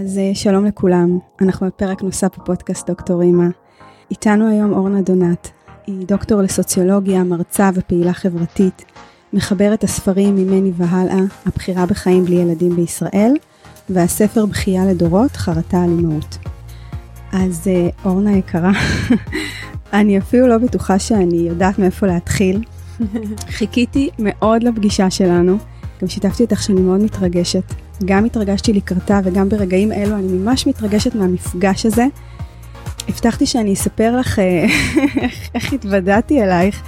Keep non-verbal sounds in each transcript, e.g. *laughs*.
אז אה, שלום לכולם, אנחנו בפרק נוסף בפודקאסט דוקטור אימא. איתנו היום אורנה דונת, היא דוקטור לסוציולוגיה, מרצה ופעילה חברתית, מחברת הספרים ממני והלאה, הבחירה בחיים בלי ילדים בישראל, והספר בכייה לדורות, חרטה על אימהות. אז אה, אורנה יקרה, *laughs* אני אפילו לא בטוחה שאני יודעת מאיפה להתחיל. *laughs* חיכיתי מאוד לפגישה שלנו, גם שיתפתי אותך שאני מאוד מתרגשת. גם התרגשתי לקראתה וגם ברגעים אלו אני ממש מתרגשת מהמפגש הזה. הבטחתי שאני אספר לך אה, *laughs* איך התוודעתי אלייך.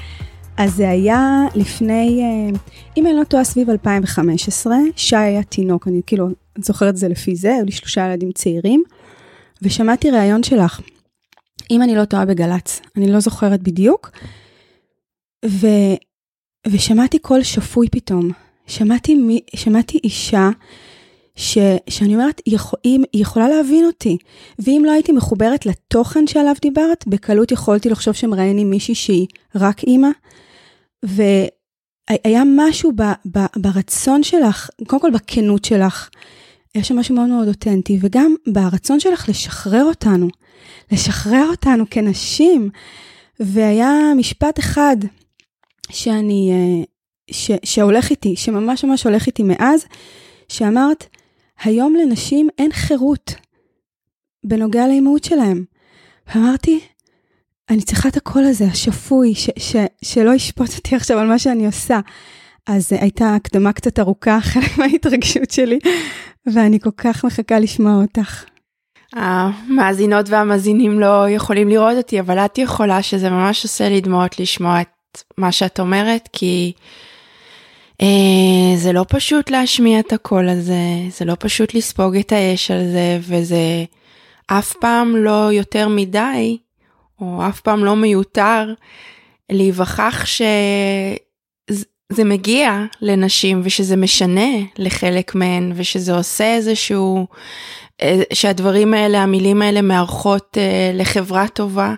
אז זה היה לפני, אה, אם אני לא טועה, סביב 2015, שי היה תינוק, אני כאילו זוכרת את זה לפי זה, היו לי שלושה ילדים צעירים, ושמעתי ראיון שלך, אם אני לא טועה בגל"צ, אני לא זוכרת בדיוק, ו, ושמעתי קול שפוי פתאום, שמעתי, שמעתי אישה ש, שאני אומרת, יכול, היא, יכולה להבין אותי. ואם לא הייתי מחוברת לתוכן שעליו דיברת, בקלות יכולתי לחשוב שמראייני מישהי שהיא רק אימא. והיה משהו ב, ב, ברצון שלך, קודם כל בכנות שלך, יש שם משהו מאוד מאוד אותנטי, וגם ברצון שלך לשחרר אותנו, לשחרר אותנו כנשים. והיה משפט אחד שאני, אה, ש, שהולך איתי, שממש ממש הולך איתי מאז, שאמרת, היום לנשים אין חירות בנוגע לאימהות שלהם. ואמרתי, אני צריכה את הקול הזה, השפוי, ש, ש, שלא ישפוט אותי עכשיו על מה שאני עושה. אז הייתה הקדמה קצת ארוכה, *laughs* חלק מההתרגשות שלי, ואני כל כך מחכה לשמוע אותך. המאזינות והמאזינים לא יכולים לראות אותי, אבל את יכולה שזה ממש עושה לי דמעות לשמוע את מה שאת אומרת, כי אה, זה לא פשוט להשמיע את הקול הזה, זה לא פשוט לספוג את האש על זה, וזה אף פעם לא יותר מדי, או אף פעם לא מיותר, להיווכח שזה מגיע לנשים ושזה משנה לחלק מהן, ושזה עושה איזשהו, אה, שהדברים האלה, המילים האלה מארחות אה, לחברה טובה.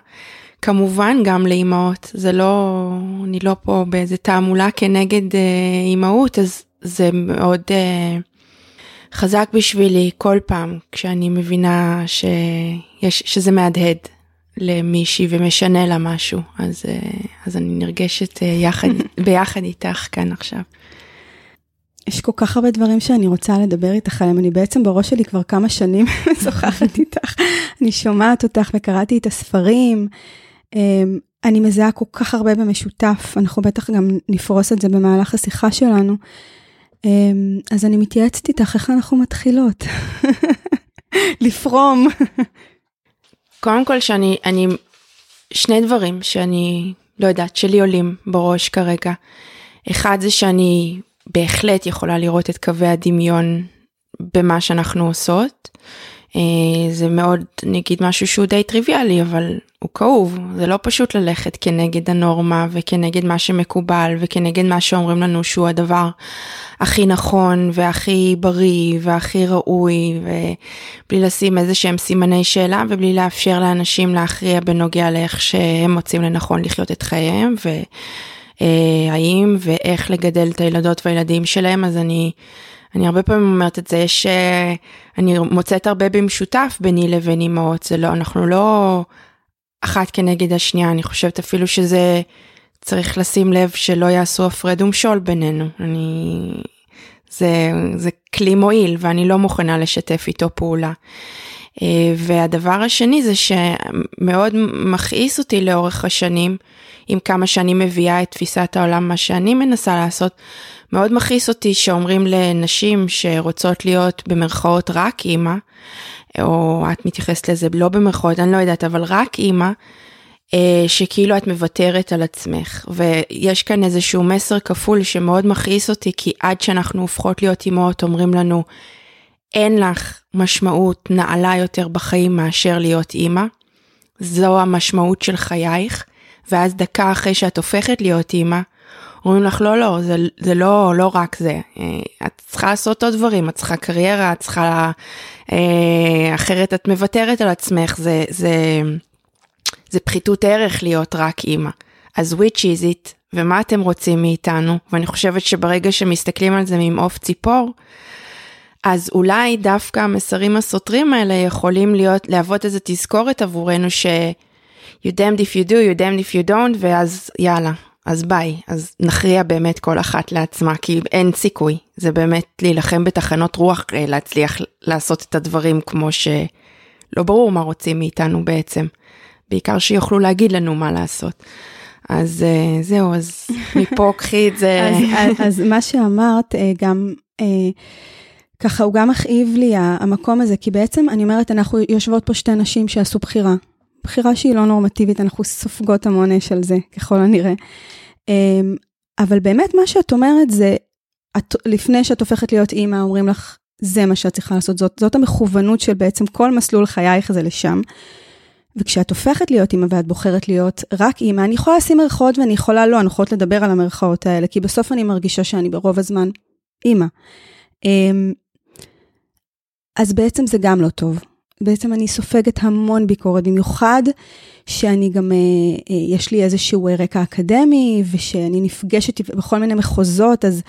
כמובן גם לאימהות, זה לא, אני לא פה באיזה תעמולה כנגד אה, אימהות, אז זה מאוד אה, חזק בשבילי כל פעם כשאני מבינה שיש, שזה מהדהד למישהי ומשנה לה משהו, אז, אה, אז אני נרגשת אה, יחד, *laughs* ביחד איתך כאן עכשיו. יש כל כך הרבה דברים שאני רוצה לדבר איתך עליהם, אני בעצם בראש שלי כבר כמה שנים *laughs* משוחחת איתך, אני שומעת אותך וקראתי את הספרים. אמ, אני מזהה כל כך הרבה במשותף, אנחנו בטח גם נפרוס את זה במהלך השיחה שלנו. אמ, אז אני מתייעצת איתך איך אנחנו מתחילות. *laughs* לפרום. קודם כל שאני, אני, שני דברים שאני לא יודעת, שלי עולים בראש כרגע. אחד זה שאני בהחלט יכולה לראות את קווי הדמיון במה שאנחנו עושות. אה, זה מאוד נגיד משהו שהוא די טריוויאלי אבל הוא כאוב זה לא פשוט ללכת כנגד הנורמה וכנגד מה שמקובל וכנגד מה שאומרים לנו שהוא הדבר הכי נכון והכי בריא והכי ראוי ובלי לשים איזה שהם סימני שאלה ובלי לאפשר לאנשים להכריע בנוגע לאיך שהם מוצאים לנכון לחיות את חייהם והאם ואיך לגדל את הילדות והילדים שלהם אז אני. אני הרבה פעמים אומרת את זה, יש, אה, אני מוצאת הרבה במשותף ביני לבין אמהות, זה לא, אנחנו לא אחת כנגד השנייה, אני חושבת אפילו שזה צריך לשים לב שלא יעשו הפרד ומשול בינינו, אני, זה, זה כלי מועיל ואני לא מוכנה לשתף איתו פעולה. אה, והדבר השני זה שמאוד מכעיס אותי לאורך השנים, עם כמה שאני מביאה את תפיסת העולם, מה שאני מנסה לעשות, מאוד מכעיס אותי שאומרים לנשים שרוצות להיות במרכאות רק אימא, או את מתייחסת לזה לא במרכאות, אני לא יודעת, אבל רק אימא, אה, שכאילו את מוותרת על עצמך. ויש כאן איזשהו מסר כפול שמאוד מכעיס אותי, כי עד שאנחנו הופכות להיות אימהות אומרים לנו, אין לך משמעות נעלה יותר בחיים מאשר להיות אימא. זו המשמעות של חייך, ואז דקה אחרי שאת הופכת להיות אימא, אומרים לך לא לא זה, זה לא לא רק זה. אה, את צריכה לעשות עוד דברים את צריכה קריירה את צריכה אה, אחרת את מוותרת על עצמך זה זה זה פחיתות ערך להיות רק אימא. אז which is it? ומה אתם רוצים מאיתנו? ואני חושבת שברגע שמסתכלים על זה ממעוף ציפור אז אולי דווקא המסרים הסותרים האלה יכולים להיות, להוות איזה תזכורת עבורנו ש... you damned if you do, you damned if you don't, ואז יאללה, אז ביי, אז נכריע באמת כל אחת לעצמה, כי אין סיכוי, זה באמת להילחם בתחנות רוח, אה, להצליח לעשות את הדברים כמו שלא ברור מה רוצים מאיתנו בעצם, בעיקר שיוכלו להגיד לנו מה לעשות. אז אה, זהו, אז מפה *laughs* קחי את זה. אז, אז, מה שאמרת, אה, גם... ככה הוא גם מכאיב לי המקום הזה, כי בעצם אני אומרת, אנחנו יושבות פה שתי נשים שעשו בחירה. בחירה שהיא לא נורמטיבית, אנחנו סופגות המון אש על זה, ככל הנראה. אמ, אבל באמת מה שאת אומרת זה, את, לפני שאת הופכת להיות אימא, אומרים לך, זה מה שאת צריכה לעשות, זאת, זאת המכוונות של בעצם כל מסלול חייך זה לשם. וכשאת הופכת להיות אימא ואת בוחרת להיות רק אימא, אני יכולה לשים מרכאות ואני יכולה לא, אני יכולת לדבר על המרכאות האלה, כי בסוף אני מרגישה שאני ברוב הזמן אימא. אמ, אז בעצם זה גם לא טוב. בעצם אני סופגת המון ביקורת, במיוחד שאני גם, אה, אה, יש לי איזשהו רקע אקדמי, ושאני נפגשת בכל מיני מחוזות, אז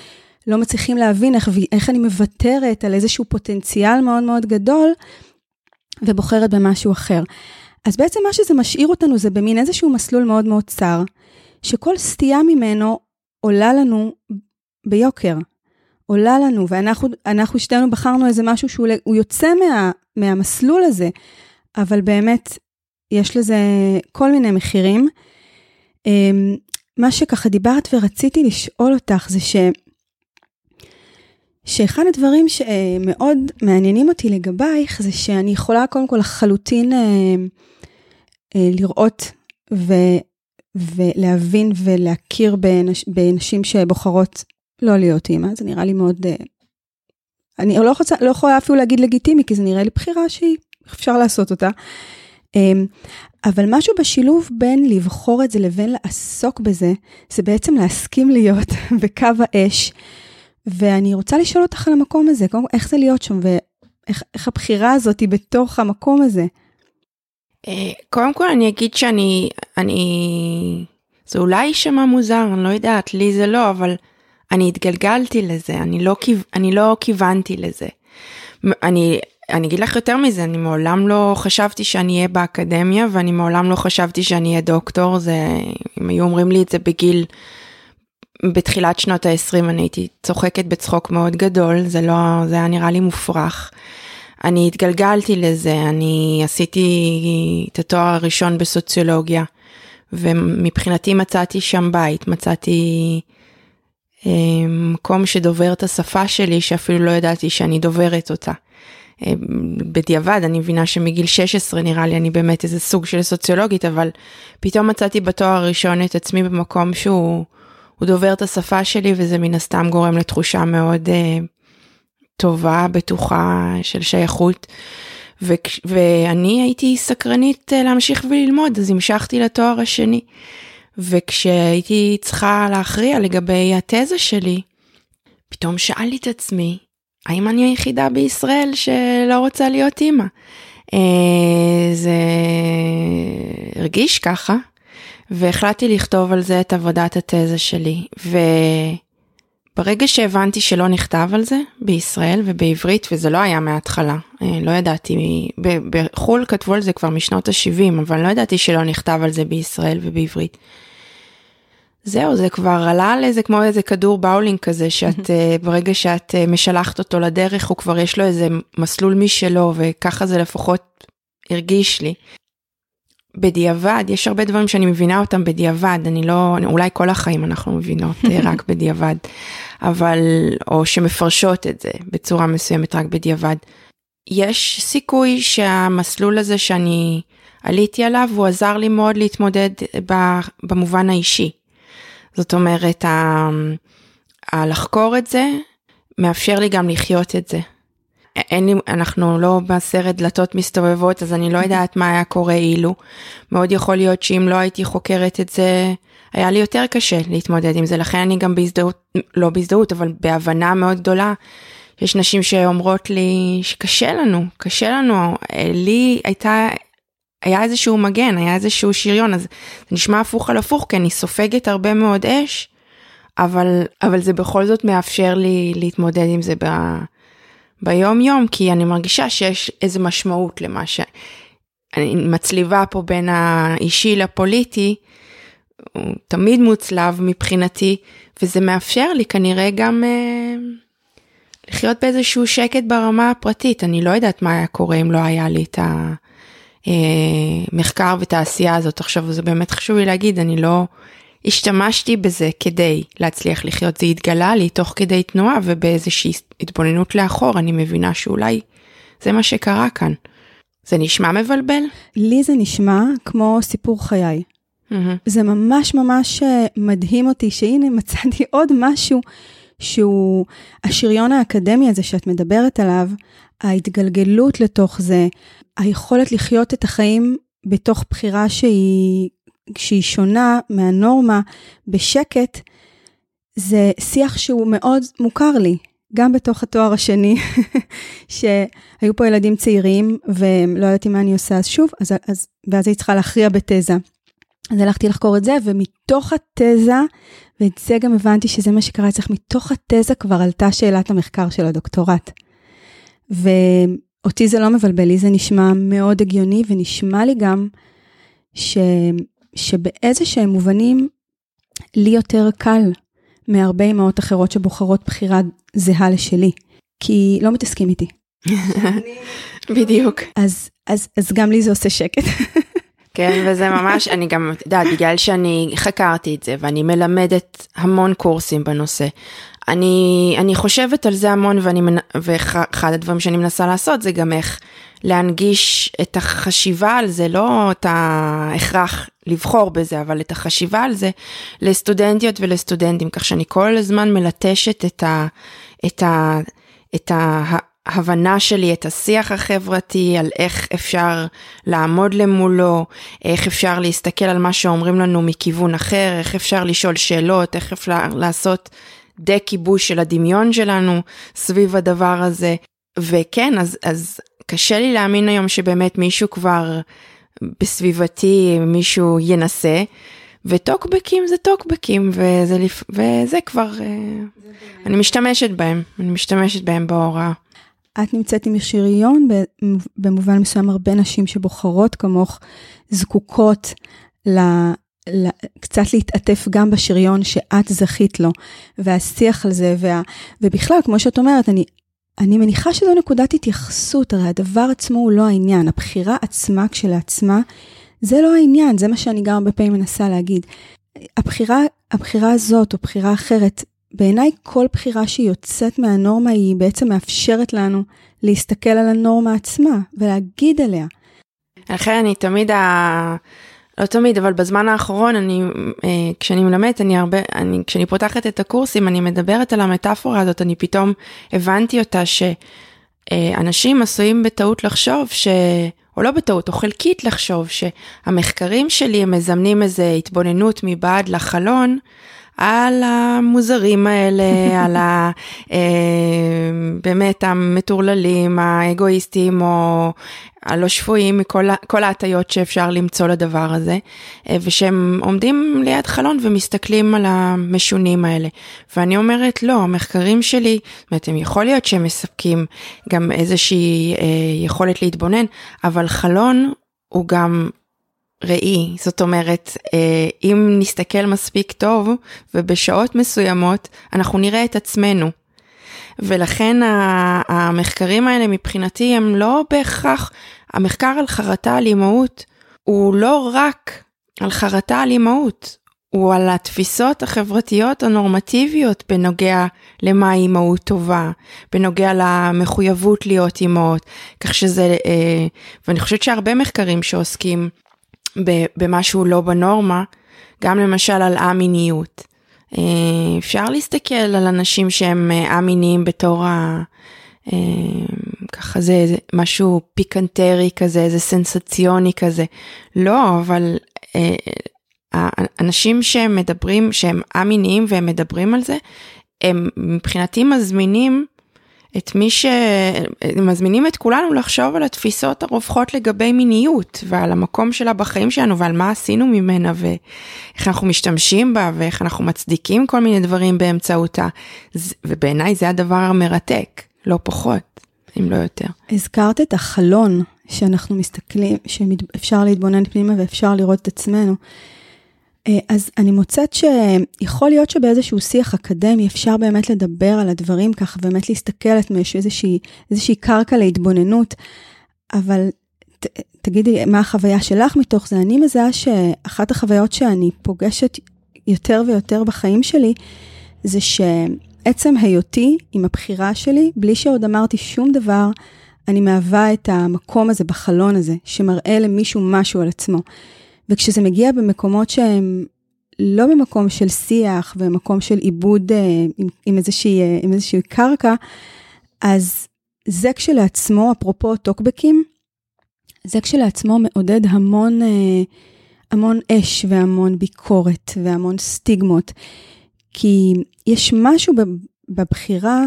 לא מצליחים להבין איך, איך אני מוותרת על איזשהו פוטנציאל מאוד מאוד גדול, ובוחרת במשהו אחר. אז בעצם מה שזה משאיר אותנו זה במין איזשהו מסלול מאוד מאוד צר, שכל סטייה ממנו עולה לנו ביוקר. עולה לנו, ואנחנו שתינו בחרנו איזה משהו שהוא יוצא מה, מהמסלול הזה, אבל באמת, יש לזה כל מיני מחירים. אמ, מה שככה דיברת ורציתי לשאול אותך זה ש... שאחד הדברים שמאוד מעניינים אותי לגבייך זה שאני יכולה קודם כל לחלוטין אה, אה, לראות ו, ולהבין ולהכיר בנש, בנשים שבוחרות לא להיות אימא, זה נראה לי מאוד... אה, אני לא, רוצה, לא יכולה אפילו להגיד לגיטימי, כי זה נראה לי בחירה שהיא, אפשר לעשות אותה. אבל משהו בשילוב בין לבחור את זה לבין לעסוק בזה, זה בעצם להסכים להיות *laughs* בקו האש. ואני רוצה לשאול אותך על המקום הזה, איך זה להיות שם, ואיך הבחירה הזאת היא בתוך המקום הזה. אה, קודם כל אני אגיד שאני, אני, זה אולי יישמע מוזר, אני לא יודעת, לי זה לא, אבל אני התגלגלתי לזה, אני לא, אני לא כיוונתי לזה. אני, אני אגיד לך יותר מזה, אני מעולם לא חשבתי שאני אהיה באקדמיה ואני מעולם לא חשבתי שאני אהיה דוקטור, זה, אם היו אומרים לי את זה בגיל, בתחילת שנות ה-20 אני הייתי צוחקת בצחוק מאוד גדול, זה לא, זה היה נראה לי מופרך. אני התגלגלתי לזה, אני עשיתי את התואר הראשון בסוציולוגיה, ומבחינתי מצאתי שם בית, מצאתי אה, מקום שדובר את השפה שלי, שאפילו לא ידעתי שאני דוברת אותה. אה, בדיעבד, אני מבינה שמגיל 16 נראה לי אני באמת איזה סוג של סוציולוגית, אבל פתאום מצאתי בתואר הראשון את עצמי במקום שהוא דובר את השפה שלי, וזה מן הסתם גורם לתחושה מאוד uh, טובה, בטוחה של שייכות. ו- ואני הייתי סקרנית להמשיך וללמוד, אז המשכתי לתואר השני. וכשהייתי צריכה להכריע לגבי התזה שלי, פתאום שאלתי את עצמי, האם אני היחידה בישראל שלא רוצה להיות אימא? אה, זה הרגיש ככה, והחלטתי לכתוב על זה את עבודת התזה שלי. וברגע שהבנתי שלא נכתב על זה בישראל ובעברית, וזה לא היה מההתחלה, אה, לא ידעתי, בחו"ל כתבו על זה כבר משנות ה-70, אבל לא ידעתי שלא נכתב על זה בישראל ובעברית. זהו, זה כבר עלה על איזה כמו איזה כדור באולינג כזה, שאת uh, ברגע שאת uh, משלחת אותו לדרך, הוא כבר יש לו איזה מסלול משלו, וככה זה לפחות הרגיש לי. בדיעבד, יש הרבה דברים שאני מבינה אותם בדיעבד, אני לא, אולי כל החיים אנחנו מבינות uh, *laughs* רק בדיעבד, אבל, או שמפרשות את זה בצורה מסוימת רק בדיעבד. יש סיכוי שהמסלול הזה שאני עליתי עליו, הוא עזר לי מאוד להתמודד במובן האישי. זאת אומרת, הלחקור את זה מאפשר לי גם לחיות את זה. אין לי, אנחנו לא בסרט דלתות מסתובבות, אז אני לא *laughs* יודעת מה היה קורה אילו. מאוד יכול להיות שאם לא הייתי חוקרת את זה, היה לי יותר קשה להתמודד עם זה, לכן אני גם בהזדהות, לא בהזדהות, אבל בהבנה מאוד גדולה. יש נשים שאומרות לי שקשה לנו, קשה לנו. לי הייתה היה איזשהו מגן, היה איזשהו שריון, אז זה נשמע הפוך על הפוך, כי אני סופגת הרבה מאוד אש, אבל, אבל זה בכל זאת מאפשר לי להתמודד עם זה ביום יום, כי אני מרגישה שיש איזו משמעות למה שאני מצליבה פה בין האישי לפוליטי, הוא תמיד מוצלב מבחינתי, וזה מאפשר לי כנראה גם אה, לחיות באיזשהו שקט ברמה הפרטית. אני לא יודעת מה היה קורה אם לא היה לי את המחקר ואת העשייה הזאת. עכשיו זה באמת חשוב לי להגיד, אני לא השתמשתי בזה כדי להצליח לחיות, זה התגלה לי תוך כדי תנועה ובאיזושהי התבוננות לאחור, אני מבינה שאולי זה מה שקרה כאן. זה נשמע מבלבל? לי זה נשמע כמו סיפור חיי. Mm-hmm. זה ממש ממש אה, מדהים אותי שהנה מצאתי *laughs* עוד משהו שהוא השריון האקדמי הזה שאת מדברת עליו, ההתגלגלות לתוך זה, היכולת לחיות את החיים בתוך בחירה שהיא, שהיא שונה מהנורמה בשקט, זה שיח שהוא מאוד מוכר לי. גם בתוך התואר השני, *laughs* שהיו פה ילדים צעירים ולא ידעתי מה אני עושה, אז שוב, אז, אז, ואז הייתי צריכה להכריע בתזה. אז הלכתי לחקור את זה, ומתוך התזה, ואת זה גם הבנתי שזה מה שקרה אצלך, מתוך התזה כבר עלתה שאלת המחקר של הדוקטורט. ואותי זה לא מבלבל, לי זה נשמע מאוד הגיוני, ונשמע לי גם ש... שבאיזה שהם מובנים, לי יותר קל מהרבה אמהות אחרות שבוחרות בחירה זהה לשלי, כי לא מתעסקים איתי. *laughs* בדיוק. אז, אז, אז גם לי זה עושה שקט. *laughs* כן, וזה ממש, אני גם, את יודעת, בגלל שאני חקרתי את זה ואני מלמדת המון קורסים בנושא. אני, אני חושבת על זה המון ואני, ואחד הדברים שאני מנסה לעשות זה גם איך להנגיש את החשיבה על זה, לא את ההכרח לבחור בזה, אבל את החשיבה על זה לסטודנטיות ולסטודנטים, כך שאני כל הזמן מלטשת את ה... את ה... את. ההבנה שלי את השיח החברתי, על איך אפשר לעמוד למולו, איך אפשר להסתכל על מה שאומרים לנו מכיוון אחר, איך אפשר לשאול שאלות, איך אפשר לעשות דה כיבוש של הדמיון שלנו סביב הדבר הזה. וכן, אז, אז קשה לי להאמין היום שבאמת מישהו כבר בסביבתי, מישהו ינסה. וטוקבקים זה טוקבקים וזה, וזה כבר, זה אה, אני משתמשת בהם, אני משתמשת בהם בהוראה. את נמצאת עם שריון, במובן מסוים הרבה נשים שבוחרות כמוך זקוקות. קצת להתעטף גם בשריון שאת זכית לו, והשיח על זה, וה... ובכלל, כמו שאת אומרת, אני, אני מניחה שזו נקודת התייחסות, הרי הדבר עצמו הוא לא העניין, הבחירה עצמה כשלעצמה, זה לא העניין, זה מה שאני גם הרבה פעמים מנסה להגיד. הבחירה, הבחירה הזאת או בחירה אחרת, בעיניי כל בחירה שהיא יוצאת מהנורמה היא בעצם מאפשרת לנו להסתכל על הנורמה עצמה ולהגיד עליה. לכן אני תמיד, ה... לא תמיד, אבל בזמן האחרון אני, אה, כשאני מלמדת, אני הרבה, אני, כשאני פותחת את הקורסים, אני מדברת על המטאפורה הזאת, אני פתאום הבנתי אותה שאנשים עשויים בטעות לחשוב ש... או לא בטעות, או חלקית לחשוב שהמחקרים שלי הם מזמנים איזה התבוננות מבעד לחלון, על המוזרים האלה, *laughs* על ה... אה, באמת המטורללים, האגואיסטים, או הלא שפויים מכל ההטיות שאפשר למצוא לדבר הזה, אה, ושהם עומדים ליד חלון ומסתכלים על המשונים האלה. ואני אומרת, לא, המחקרים שלי, זאת אומרת, הם יכול להיות שהם מספקים גם איזושהי אה, יכולת להתבונן, אבל חלון הוא גם ראי, זאת אומרת, אה, אם נסתכל מספיק טוב ובשעות מסוימות, אנחנו נראה את עצמנו. ולכן המחקרים האלה מבחינתי הם לא בהכרח, המחקר על חרטה על אימהות הוא לא רק על חרטה על אימהות, הוא על התפיסות החברתיות הנורמטיביות בנוגע למה אימהות טובה, בנוגע למחויבות להיות אימהות, כך שזה, אה, ואני חושבת שהרבה מחקרים שעוסקים במשהו לא בנורמה, גם למשל על א-מיניות. אה, אפשר להסתכל על אנשים שהם אה, א-מיניים בתור ה... אה, ככה זה, זה משהו פיקנטרי כזה, איזה סנסציוני כזה. לא, אבל אנשים שהם מדברים, שהם א-מיניים והם מדברים על זה, הם מבחינתי מזמינים את מי שמזמינים את כולנו לחשוב על התפיסות הרווחות לגבי מיניות ועל המקום שלה בחיים שלנו ועל מה עשינו ממנה ואיך אנחנו משתמשים בה ואיך אנחנו מצדיקים כל מיני דברים באמצעותה ובעיניי זה הדבר המרתק, לא פחות. אם לא יותר. הזכרת את החלון שאנחנו מסתכלים, שאפשר להתבונן פנימה ואפשר לראות את עצמנו. אה, אז אני מוצאת שיכול להיות שבאיזשהו שיח אקדמי אפשר באמת לדבר על הדברים ככה, באמת להסתכל על איזושהי, איזושהי קרקע להתבוננות, אבל ת, תגידי מה החוויה שלך מתוך זה. אני מזהה שאחת החוויות שאני פוגשת יותר ויותר בחיים שלי, זה שעצם היותי עם הבחירה שלי, בלי שעוד אמרתי שום דבר, אני מהווה את המקום הזה בחלון הזה, שמראה למישהו משהו על עצמו. וכשזה מגיע במקומות שהם לא במקום של שיח ומקום של עיבוד אה, עם, עם, איזושהי, אה, עם איזושהי קרקע, אז זה כשלעצמו, אפרופו טוקבקים, זה כשלעצמו מעודד המון, אה, המון אש והמון ביקורת והמון סטיגמות. כי יש משהו בבחירה,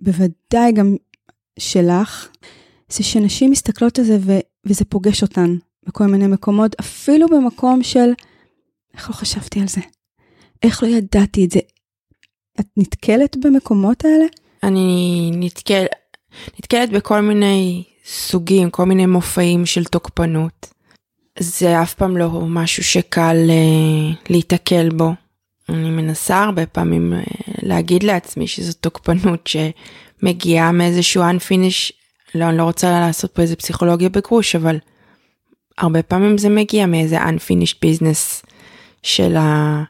בוודאי גם שלך, זה שנשים מסתכלות על זה ו, וזה פוגש אותן בכל מיני מקומות, אפילו במקום של, איך לא חשבתי על זה? איך לא ידעתי את זה? את נתקלת במקומות האלה? אני נתקל, נתקלת בכל מיני סוגים, כל מיני מופעים של תוקפנות. זה אף פעם לא משהו שקל uh, להיתקל בו. אני מנסה הרבה פעמים uh, להגיד לעצמי שזו תוקפנות שמגיעה מאיזשהו unfinish, לא, אני לא רוצה לעשות פה איזה פסיכולוגיה בגרוש, אבל הרבה פעמים זה מגיע מאיזה unfinished business של ה...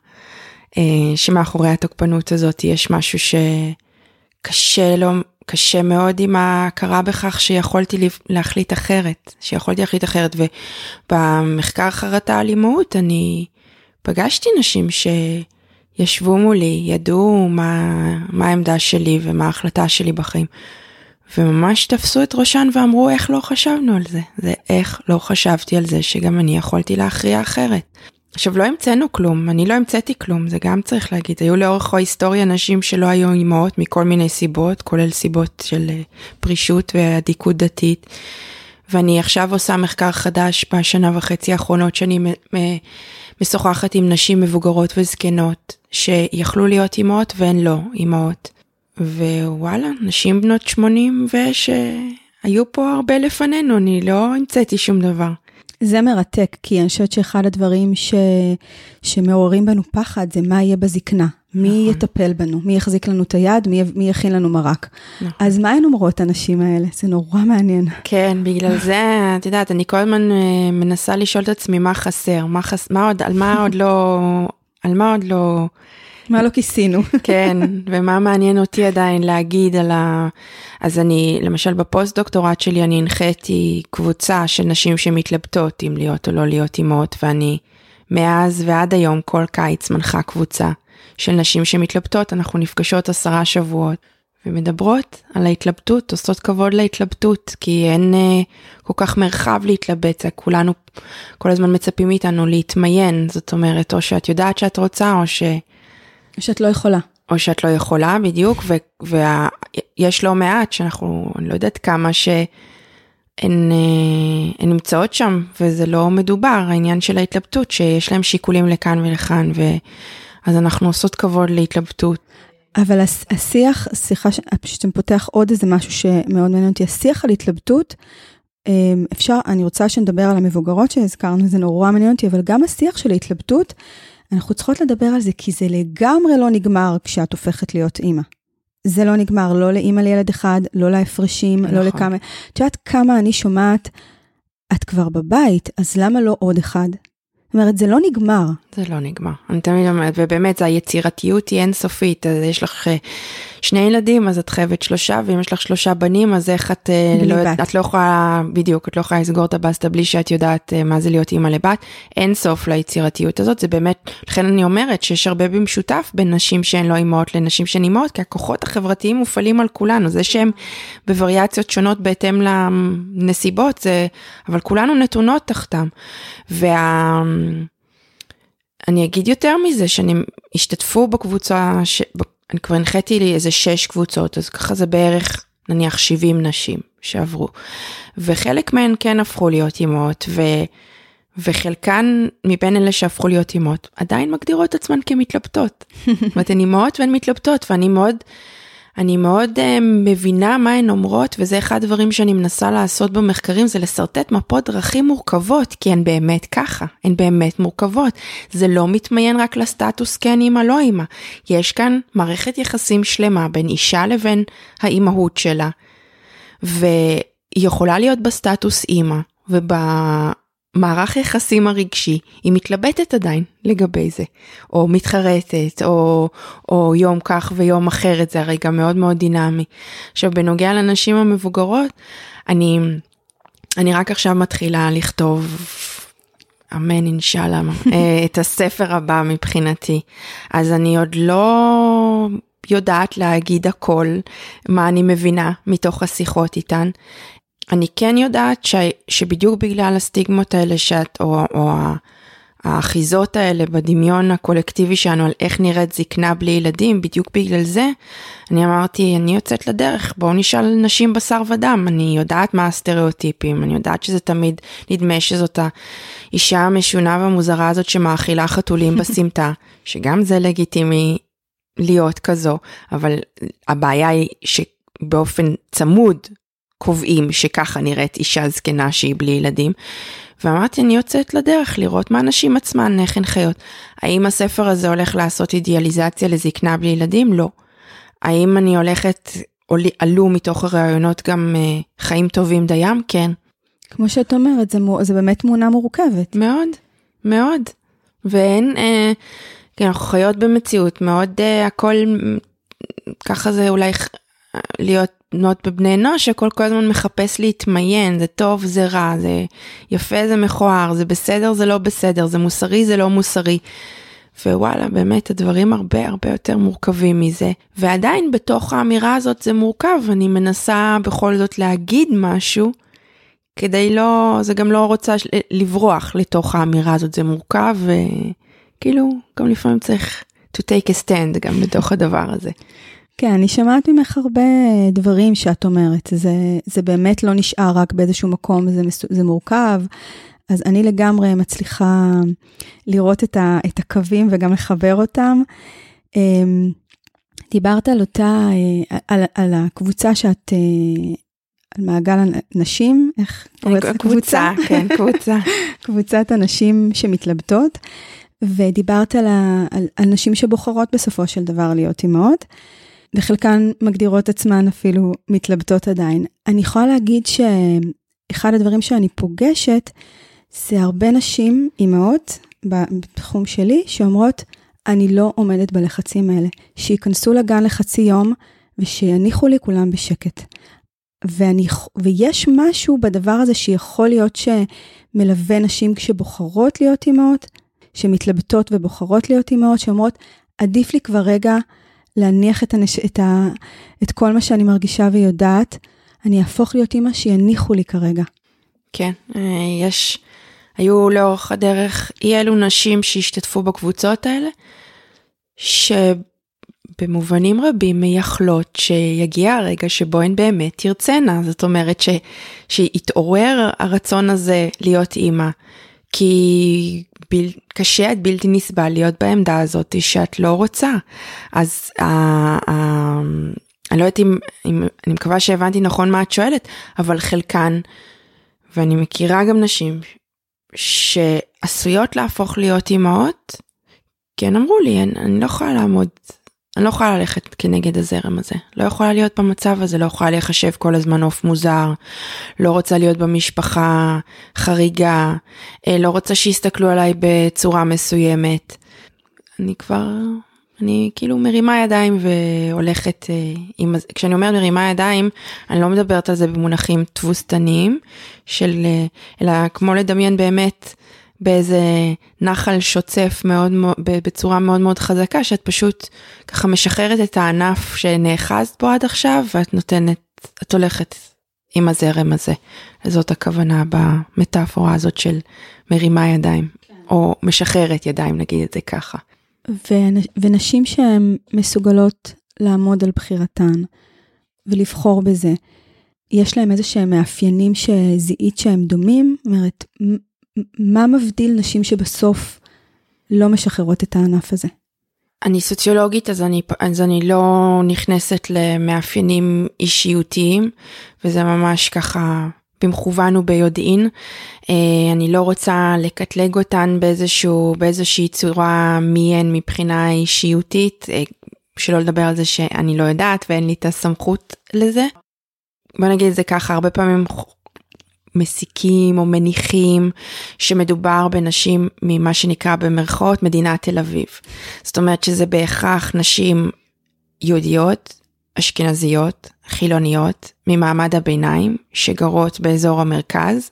uh, שמאחורי התוקפנות הזאת יש משהו שקשה לו, קשה מאוד עם ההכרה בכך שיכולתי להחליט אחרת, שיכולתי להחליט אחרת, ובמחקר חרטה על אימהות אני פגשתי נשים שישבו מולי, ידעו מה, מה העמדה שלי ומה ההחלטה שלי בחיים, וממש תפסו את ראשן ואמרו איך לא חשבנו על זה, זה איך לא חשבתי על זה שגם אני יכולתי להכריע אחרת. עכשיו לא המצאנו כלום, אני לא המצאתי כלום, זה גם צריך להגיד. היו לאורך ההיסטוריה נשים שלא היו אימהות מכל מיני סיבות, כולל סיבות של אה, פרישות ואדיקות דתית. ואני עכשיו עושה מחקר חדש בשנה וחצי האחרונות שאני משוחחת עם נשים מבוגרות וזקנות שיכלו להיות אימהות והן לא אימהות. ווואלה, נשים בנות 80 ושהיו פה הרבה לפנינו, אני לא המצאתי שום דבר. זה מרתק, כי אני חושבת שאחד הדברים ש... שמעוררים בנו פחד זה מה יהיה בזקנה. מי נכון. יטפל בנו? מי יחזיק לנו את היד? מי, מי יכין לנו מרק? נכון. אז מה הן אומרות הנשים האלה? זה נורא מעניין. כן, בגלל זה, את יודעת, אני כל הזמן אה, מנסה לשאול את עצמי מה חסר, מה, חס... מה עוד, על מה עוד לא, על מה עוד לא... מה לא כיסינו. *laughs* כן, ומה מעניין אותי עדיין להגיד על ה... אז אני, למשל בפוסט דוקטורט שלי אני הנחיתי קבוצה של נשים שמתלבטות אם להיות או לא להיות אימהות, ואני מאז ועד היום כל קיץ מנחה קבוצה של נשים שמתלבטות, אנחנו נפגשות עשרה שבועות. ומדברות על ההתלבטות, עושות כבוד להתלבטות, כי אין אה, כל כך מרחב להתלבט, כולנו כל הזמן מצפים מאיתנו להתמיין, זאת אומרת, או שאת יודעת שאת רוצה, או ש... או שאת לא יכולה. או שאת לא יכולה, בדיוק, ויש לא מעט שאנחנו, אני לא יודעת כמה שהן אה, נמצאות שם, וזה לא מדובר, העניין של ההתלבטות, שיש להם שיקולים לכאן ולכאן, ואז אנחנו עושות כבוד להתלבטות. אבל השיח, סליחה, פשוט פותח עוד איזה משהו שמאוד מעניין אותי, השיח על התלבטות, אה, אפשר, אני רוצה שנדבר על המבוגרות שהזכרנו, זה נורא מעניין אותי, אבל גם השיח של ההתלבטות, אנחנו צריכות לדבר על זה, כי זה לגמרי לא נגמר כשאת הופכת להיות אימא. זה לא נגמר, לא לאימא לילד אחד, לא להפרשים, לא נכון. לא לכמה... את יודעת כמה אני שומעת, את כבר בבית, אז למה לא עוד אחד? זאת אומרת, זה לא נגמר. זה לא נגמר. אני תמיד אומרת, ובאמת, היצירתיות היא אינסופית, אז יש לך אה, שני ילדים, אז את חייבת שלושה, ואם יש לך שלושה בנים, אז איך את, אה, לא, את לא יכולה, בדיוק, את לא יכולה לסגור את הבסטה בלי שאת יודעת אה, מה זה להיות אימא לבת. אין סוף ליצירתיות הזאת, זה באמת, לכן אני אומרת שיש הרבה במשותף בין נשים שהן לא אימהות לנשים שהן אימהות, כי הכוחות החברתיים מופעלים על כולנו, זה שהם בווריאציות שונות בהתאם לנסיבות, זה, אבל כולנו נתונות תחתם. וה... אני אגיד יותר מזה, שאני השתתפו בקבוצה, ש... אני כבר הנחיתי לי איזה שש קבוצות, אז ככה זה בערך נניח 70 נשים שעברו. וחלק מהן כן הפכו להיות אימהות, ו... וחלקן מבין אלה שהפכו להיות אימהות עדיין מגדירות עצמן כמתלבטות. *laughs* זאת אומרת, הן אימהות והן מתלבטות, ואני מאוד, אני מאוד uh, מבינה מה הן אומרות, וזה אחד הדברים שאני מנסה לעשות במחקרים, זה לשרטט מפות דרכים מורכבות, כי הן באמת ככה, הן באמת מורכבות. זה לא מתמיין רק לסטטוס כן אימא לא אימא. יש כאן מערכת יחסים שלמה בין אישה לבין האימהות שלה, והיא יכולה להיות בסטטוס אימא, וב... מערך יחסים הרגשי, היא מתלבטת עדיין לגבי זה, או מתחרטת, או, או יום כך ויום אחרת, זה הרי גם מאוד מאוד דינמי. עכשיו, בנוגע לנשים המבוגרות, אני, אני רק עכשיו מתחילה לכתוב, אמן אינשאללה, אה, *laughs* את הספר הבא מבחינתי. אז אני עוד לא יודעת להגיד הכל, מה אני מבינה מתוך השיחות איתן. אני כן יודעת ש, שבדיוק בגלל הסטיגמות האלה שאת, או, או האחיזות האלה בדמיון הקולקטיבי שלנו על איך נראית זקנה בלי ילדים, בדיוק בגלל זה, אני אמרתי, אני יוצאת לדרך, בואו נשאל נשים בשר ודם, אני יודעת מה הסטריאוטיפים, אני יודעת שזה תמיד נדמה שזאת האישה המשונה והמוזרה הזאת שמאכילה חתולים *laughs* בסמטה, שגם זה לגיטימי להיות כזו, אבל הבעיה היא שבאופן צמוד קובעים שככה נראית אישה זקנה שהיא בלי ילדים. ואמרתי, אני יוצאת לדרך לראות מה נשים עצמן, איך הן חיות. האם הספר הזה הולך לעשות אידיאליזציה לזקנה בלי ילדים? לא. האם אני הולכת, עלו מתוך הראיונות גם אה, חיים טובים דיים? כן. כמו שאת אומרת, זה, זה באמת תמונה מורכבת. מאוד, מאוד. ואין, אה, כן, אנחנו חיות במציאות מאוד, אה, הכל, ככה זה אולי להיות בנות בבני אנוש שהכל כל הזמן מחפש להתמיין, זה טוב, זה רע, זה יפה, זה מכוער, זה בסדר, זה לא בסדר, זה מוסרי, זה לא מוסרי. ווואלה, באמת הדברים הרבה הרבה יותר מורכבים מזה. ועדיין בתוך האמירה הזאת זה מורכב, אני מנסה בכל זאת להגיד משהו, כדי לא, זה גם לא רוצה לברוח לתוך האמירה הזאת, זה מורכב, וכאילו, גם לפעמים צריך to take a stand גם בתוך הדבר הזה. כן, אני שמעת ממך הרבה דברים שאת אומרת, זה, זה באמת לא נשאר רק באיזשהו מקום, זה, זה מורכב, אז אני לגמרי מצליחה לראות את, ה, את הקווים וגם לחבר אותם. אמ, דיברת על אותה, על, על הקבוצה שאת, אה, על מעגל הנשים, איך קוראת לזה? קבוצה, כן, קבוצה. *laughs* קבוצת הנשים שמתלבטות, ודיברת על, ה, על, על נשים שבוחרות בסופו של דבר להיות אימהות. וחלקן מגדירות עצמן אפילו מתלבטות עדיין. אני יכולה להגיד שאחד הדברים שאני פוגשת, זה הרבה נשים, אימהות, בתחום שלי, שאומרות, אני לא עומדת בלחצים האלה. שייכנסו לגן לחצי יום ושיניחו לי כולם בשקט. ואני, ויש משהו בדבר הזה שיכול להיות שמלווה נשים כשבוחרות להיות אימהות, שמתלבטות ובוחרות להיות אימהות, שאומרות, עדיף לי כבר רגע להניח את, הנש... את, ה... את כל מה שאני מרגישה ויודעת, אני אהפוך להיות אימא שיניחו לי כרגע. כן, אה, יש, היו לאורך הדרך אי אלו נשים שהשתתפו בקבוצות האלה, שבמובנים רבים מייחלות שיגיע הרגע שבו הן באמת תרצנה, זאת אומרת ש... שיתעורר הרצון הזה להיות אימא. כי בל, קשה עד בלתי נסבל להיות בעמדה הזאת שאת לא רוצה. אז uh, uh, אני לא יודעת אם, אם, אני מקווה שהבנתי נכון מה את שואלת, אבל חלקן, ואני מכירה גם נשים שעשויות להפוך להיות אימהות, כן אמרו לי, אני, אני לא יכולה לעמוד אני לא יכולה ללכת כנגד הזרם הזה, לא יכולה להיות במצב הזה, לא יכולה להיחשב כל הזמן עוף מוזר, לא רוצה להיות במשפחה חריגה, אה, לא רוצה שיסתכלו עליי בצורה מסוימת. אני כבר, אני כאילו מרימה ידיים והולכת אה, עם, כשאני אומרת מרימה ידיים, אני לא מדברת על זה במונחים תבוסתניים, של, אה, אלא כמו לדמיין באמת באיזה נחל שוצף מאוד, בצורה מאוד מאוד חזקה, שאת פשוט ככה משחררת את הענף שנאחזת בו עד עכשיו, ואת נותנת, את הולכת עם הזרם הזה. זאת הכוונה במטאפורה הזאת של מרימה ידיים, כן. או משחררת ידיים, נגיד את זה ככה. ונשים שהן מסוגלות לעמוד על בחירתן ולבחור בזה, יש להם איזה שהם מאפיינים שזיהית שהם דומים? זאת אומרת, מה מבדיל נשים שבסוף לא משחררות את הענף הזה? אני סוציולוגית אז אני, אז אני לא נכנסת למאפיינים אישיותיים וזה ממש ככה במכוון וביודעין. אה, אני לא רוצה לקטלג אותן באיזשהו, באיזושהי צורה מי הן מבחינה אישיותית, אה, שלא לדבר על זה שאני לא יודעת ואין לי את הסמכות לזה. בוא נגיד את זה ככה, הרבה פעמים מסיקים או מניחים שמדובר בנשים ממה שנקרא במרכאות מדינת תל אביב. זאת אומרת שזה בהכרח נשים יהודיות, אשכנזיות, חילוניות, ממעמד הביניים, שגרות באזור המרכז,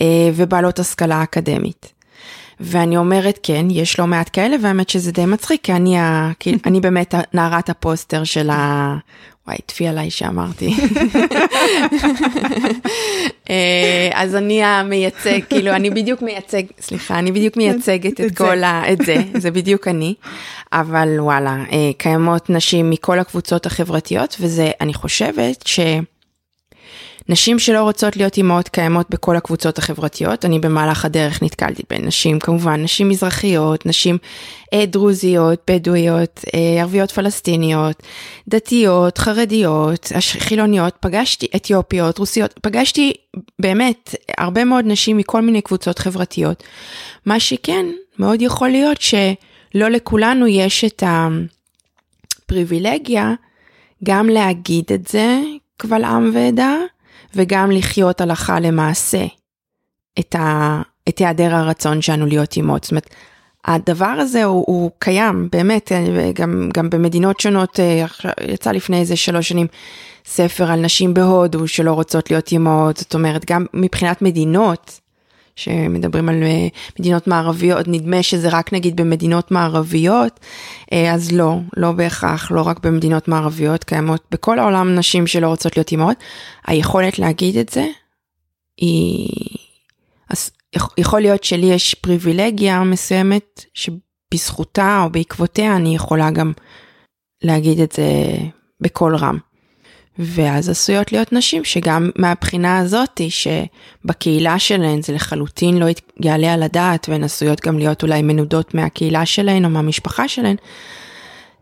אה, ובעלות השכלה אקדמית. ואני אומרת כן, יש לא מעט כאלה, והאמת שזה די מצחיק, כי אני, ה, אני באמת נערת הפוסטר של ה... וואי, טפי עליי שאמרתי. אה, אז אני המייצג, כאילו, אני בדיוק מייצג, סליחה, אני בדיוק מייצגת את כל ה... את זה, זה בדיוק אני. אבל וואלה, אה, קיימות נשים מכל הקבוצות החברתיות, וזה, אני חושבת ש... נשים שלא רוצות להיות אימהות קיימות בכל הקבוצות החברתיות, אני במהלך הדרך נתקלתי בין נשים, כמובן נשים מזרחיות, נשים אה, דרוזיות, בדואיות, אה, ערביות פלסטיניות, דתיות, חרדיות, חילוניות, פגשתי אתיופיות, רוסיות, פגשתי באמת הרבה מאוד נשים מכל מיני קבוצות חברתיות. מה שכן, מאוד יכול להיות שלא לכולנו יש את הפריבילגיה גם להגיד את זה קבל עם ועדה, וגם לחיות הלכה למעשה את, ה, את היעדר הרצון שלנו להיות אימות. זאת אומרת, הדבר הזה הוא, הוא קיים, באמת, גם, גם במדינות שונות, אה, יצא לפני איזה שלוש שנים ספר על נשים בהודו שלא רוצות להיות אימהות, זאת אומרת, גם מבחינת מדינות, שמדברים על אה, מדינות מערביות, נדמה שזה רק נגיד במדינות מערביות, אה, אז לא, לא בהכרח, לא רק במדינות מערביות, קיימות בכל העולם נשים שלא רוצות להיות אימהות. היכולת להגיד את זה, היא... אז יכול להיות שלי יש פריבילגיה מסוימת שבזכותה או בעקבותיה אני יכולה גם להגיד את זה בקול רם. ואז עשויות להיות נשים שגם מהבחינה הזאתי שבקהילה שלהן זה לחלוטין לא יעלה על הדעת והן עשויות גם להיות אולי מנודות מהקהילה שלהן או מהמשפחה שלהן,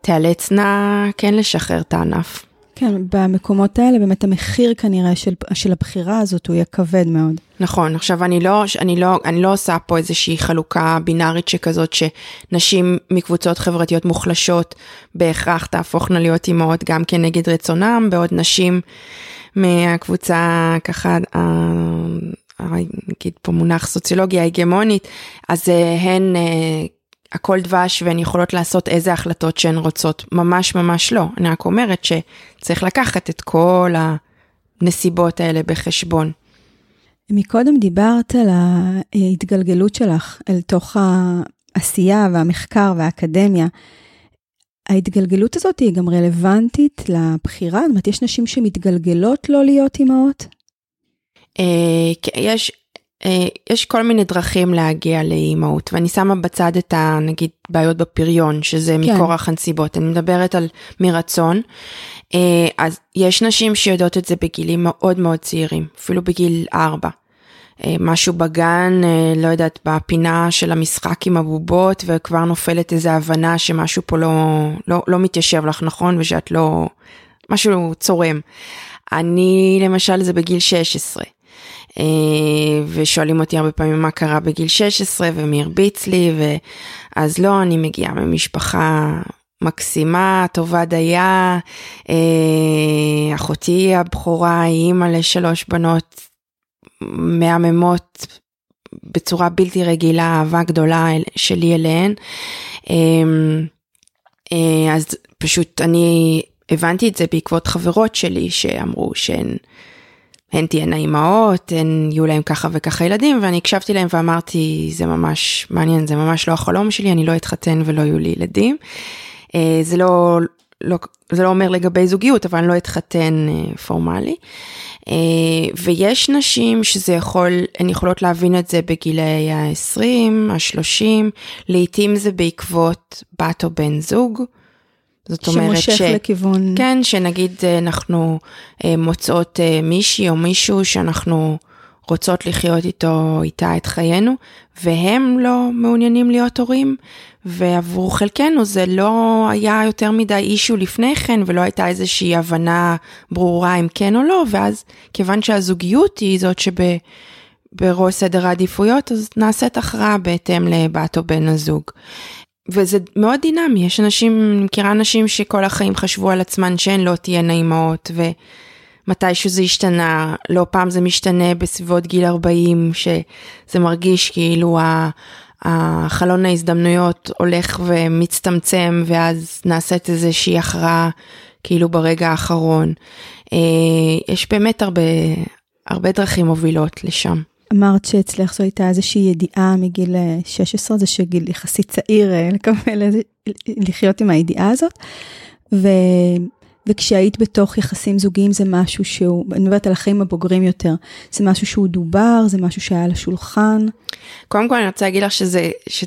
תיאלצנה כן לשחרר את הענף. כן, במקומות האלה באמת המחיר כנראה של, של הבחירה הזאת הוא יהיה כבד מאוד. נכון, עכשיו אני לא, אני, לא, אני לא עושה פה איזושהי חלוקה בינארית שכזאת שנשים מקבוצות חברתיות מוחלשות בהכרח תהפוכנה להיות אימהות גם כנגד רצונם, בעוד נשים מהקבוצה ככה, נגיד פה מונח סוציולוגיה הגמונית, אז אה, הן אה, הכל דבש והן יכולות לעשות איזה החלטות שהן רוצות. ממש ממש לא. אני רק אומרת שצריך לקחת את כל הנסיבות האלה בחשבון. מקודם דיברת על ההתגלגלות שלך אל תוך העשייה והמחקר והאקדמיה. ההתגלגלות הזאת היא גם רלוונטית לבחירה? זאת אומרת, יש נשים שמתגלגלות לא להיות אימהות? אה, יש, אה, יש כל מיני דרכים להגיע לאימהות ואני שמה בצד את הנגיד בעיות בפריון שזה כן. מכורח הנסיבות אני מדברת על מרצון אה, אז יש נשים שיודעות את זה בגילים מאוד מאוד צעירים אפילו בגיל 4. אה, משהו בגן לא יודעת בפינה של המשחק עם הבובות וכבר נופלת איזה הבנה שמשהו פה לא לא לא מתיישב לך נכון ושאת לא משהו צורם. אני למשל זה בגיל 16. אה, ושואלים אותי הרבה פעמים מה קרה בגיל 16 ומי הרביץ לי, ואז לא, אני מגיעה ממשפחה מקסימה, טובה דייה, אה, אחותי הבכורה היא אימא לשלוש בנות מהממות בצורה בלתי רגילה, אהבה גדולה שלי אליהן. אה, אז פשוט אני הבנתי את זה בעקבות חברות שלי שאמרו שהן הן תהיינה אימהות, הן יהיו להם ככה וככה ילדים, ואני הקשבתי להם ואמרתי, זה ממש מעניין, זה ממש לא החלום שלי, אני לא אתחתן ולא יהיו לי ילדים. אה, זה לא, לא, זה לא אומר לגבי זוגיות, אבל אני לא אתחתן אה, פורמלי. אה, ויש נשים שזה יכול, הן יכולות להבין את זה בגילי ה-20, ה-30, לעתים זה בעקבות בת או בן זוג. זאת אומרת שמושך ש... לכיוון... כן, שנגיד אה, אנחנו אה, מוצאות אה, מישהי או מישהו שאנחנו רוצות לחיות איתו, איתה את חיינו, והם לא מעוניינים להיות הורים, ועבור חלקנו זה לא היה יותר מדי אישו לפני כן, ולא הייתה איזושהי הבנה ברורה אם כן או לא, ואז כיוון שהזוגיות היא זאת שבראש סדר העדיפויות, אז נעשית הכרעה בהתאם לבת או בן הזוג. וזה מאוד דינמי, יש אנשים, אני מכירה אנשים שכל החיים חשבו על עצמן שהן לא תהיינה אימהות, ומתישהו זה השתנה, לא פעם זה משתנה בסביבות גיל 40, שזה מרגיש כאילו החלון ההזדמנויות הולך ומצטמצם, ואז נעשית איזושהי הכרעה כאילו ברגע האחרון. אה, יש באמת הרבה, הרבה דרכים מובילות לשם. אמרת שאצלך זו הייתה איזושהי ידיעה מגיל 16, זה שגיל יחסית צעיר אה, לקבל, לחיות עם הידיעה הזאת. ו, וכשהיית בתוך יחסים זוגיים זה משהו שהוא, אני מדברת על החיים הבוגרים יותר, זה משהו שהוא דובר, זה משהו שהיה על השולחן. קודם כל אני רוצה להגיד לך שזה, ש...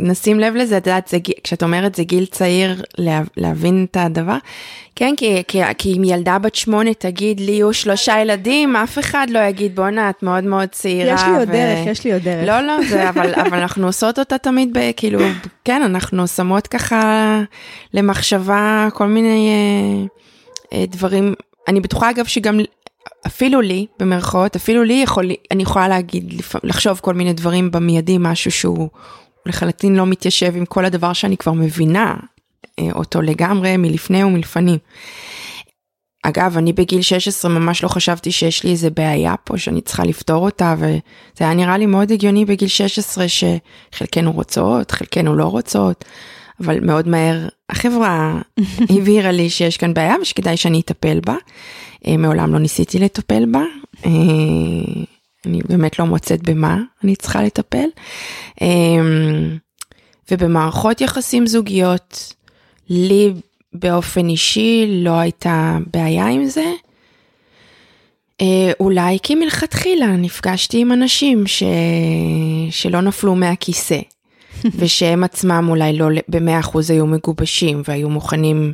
נשים לב לזה, את יודעת, כשאת אומרת זה גיל צעיר לה, להבין את הדבר, כן, כי, כי, כי אם ילדה בת שמונה תגיד לי יהיו שלושה ילדים, אף אחד לא יגיד בואנה את מאוד מאוד צעירה. יש לי עוד ו... דרך, יש לי עוד דרך. לא, לא, זה, אבל, אבל אנחנו עושות אותה תמיד, ב, כאילו, כן, אנחנו שמות ככה למחשבה כל מיני אה, אה, דברים, אני בטוחה אגב שגם אפילו לי, במרכאות, אפילו לי יכול, אני יכולה להגיד, לחשוב כל מיני דברים במיידי, משהו שהוא לחלוטין לא מתיישב עם כל הדבר שאני כבר מבינה אה, אותו לגמרי מלפני ומלפנים. אגב, אני בגיל 16 ממש לא חשבתי שיש לי איזה בעיה פה שאני צריכה לפתור אותה, וזה היה נראה לי מאוד הגיוני בגיל 16 שחלקנו רוצות, חלקנו לא רוצות, אבל מאוד מהר החברה *laughs* הבהירה לי שיש כאן בעיה ושכדאי שאני אטפל בה. אה, מעולם לא ניסיתי לטפל בה. אני באמת לא מוצאת במה אני צריכה לטפל. אמ, ובמערכות יחסים זוגיות, לי באופן אישי לא הייתה בעיה עם זה. אה, אולי כי מלכתחילה נפגשתי עם אנשים ש... שלא נפלו מהכיסא, *laughs* ושהם עצמם אולי לא במאה אחוז היו מגובשים והיו מוכנים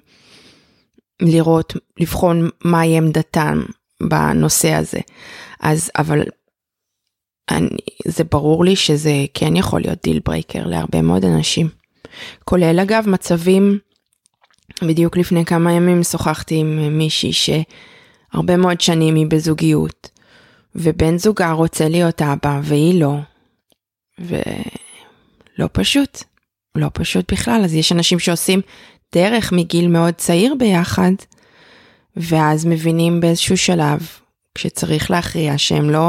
לראות, לבחון מהי עמדתם בנושא הזה. אז, אבל אני, זה ברור לי שזה כן יכול להיות deal breaker להרבה מאוד אנשים. כולל אגב מצבים, בדיוק לפני כמה ימים שוחחתי עם מישהי שהרבה מאוד שנים היא בזוגיות, ובן זוגה רוצה להיות אבא והיא לא, ולא פשוט, לא פשוט בכלל, אז יש אנשים שעושים דרך מגיל מאוד צעיר ביחד, ואז מבינים באיזשהו שלב כשצריך להכריע שהם לא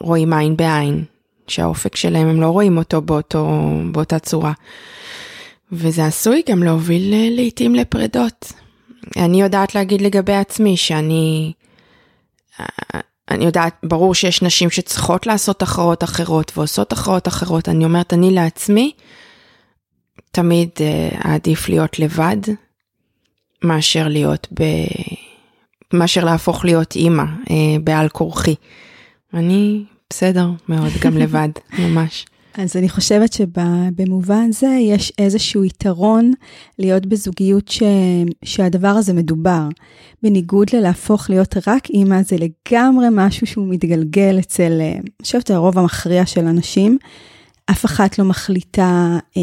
רואים עין בעין, שהאופק שלהם הם לא רואים אותו באותו, באותה צורה. וזה עשוי גם להוביל אה, לעיתים לפרדות. אני יודעת להגיד לגבי עצמי שאני, אה, אני יודעת, ברור שיש נשים שצריכות לעשות הכרעות אחרות ועושות הכרעות אחרות, אני אומרת, אני לעצמי, תמיד uh, עדיף להיות לבד, מאשר להיות ב... מאשר להפוך להיות אימא אה, בעל כורחי. אני בסדר מאוד, גם *laughs* לבד, ממש. אז אני חושבת שבמובן זה יש איזשהו יתרון להיות בזוגיות ש... שהדבר הזה מדובר. בניגוד ללהפוך להיות רק אימא, זה לגמרי משהו שהוא מתגלגל אצל, אה, אני חושבת, הרוב המכריע של אנשים. אף אחת לא מחליטה, אה,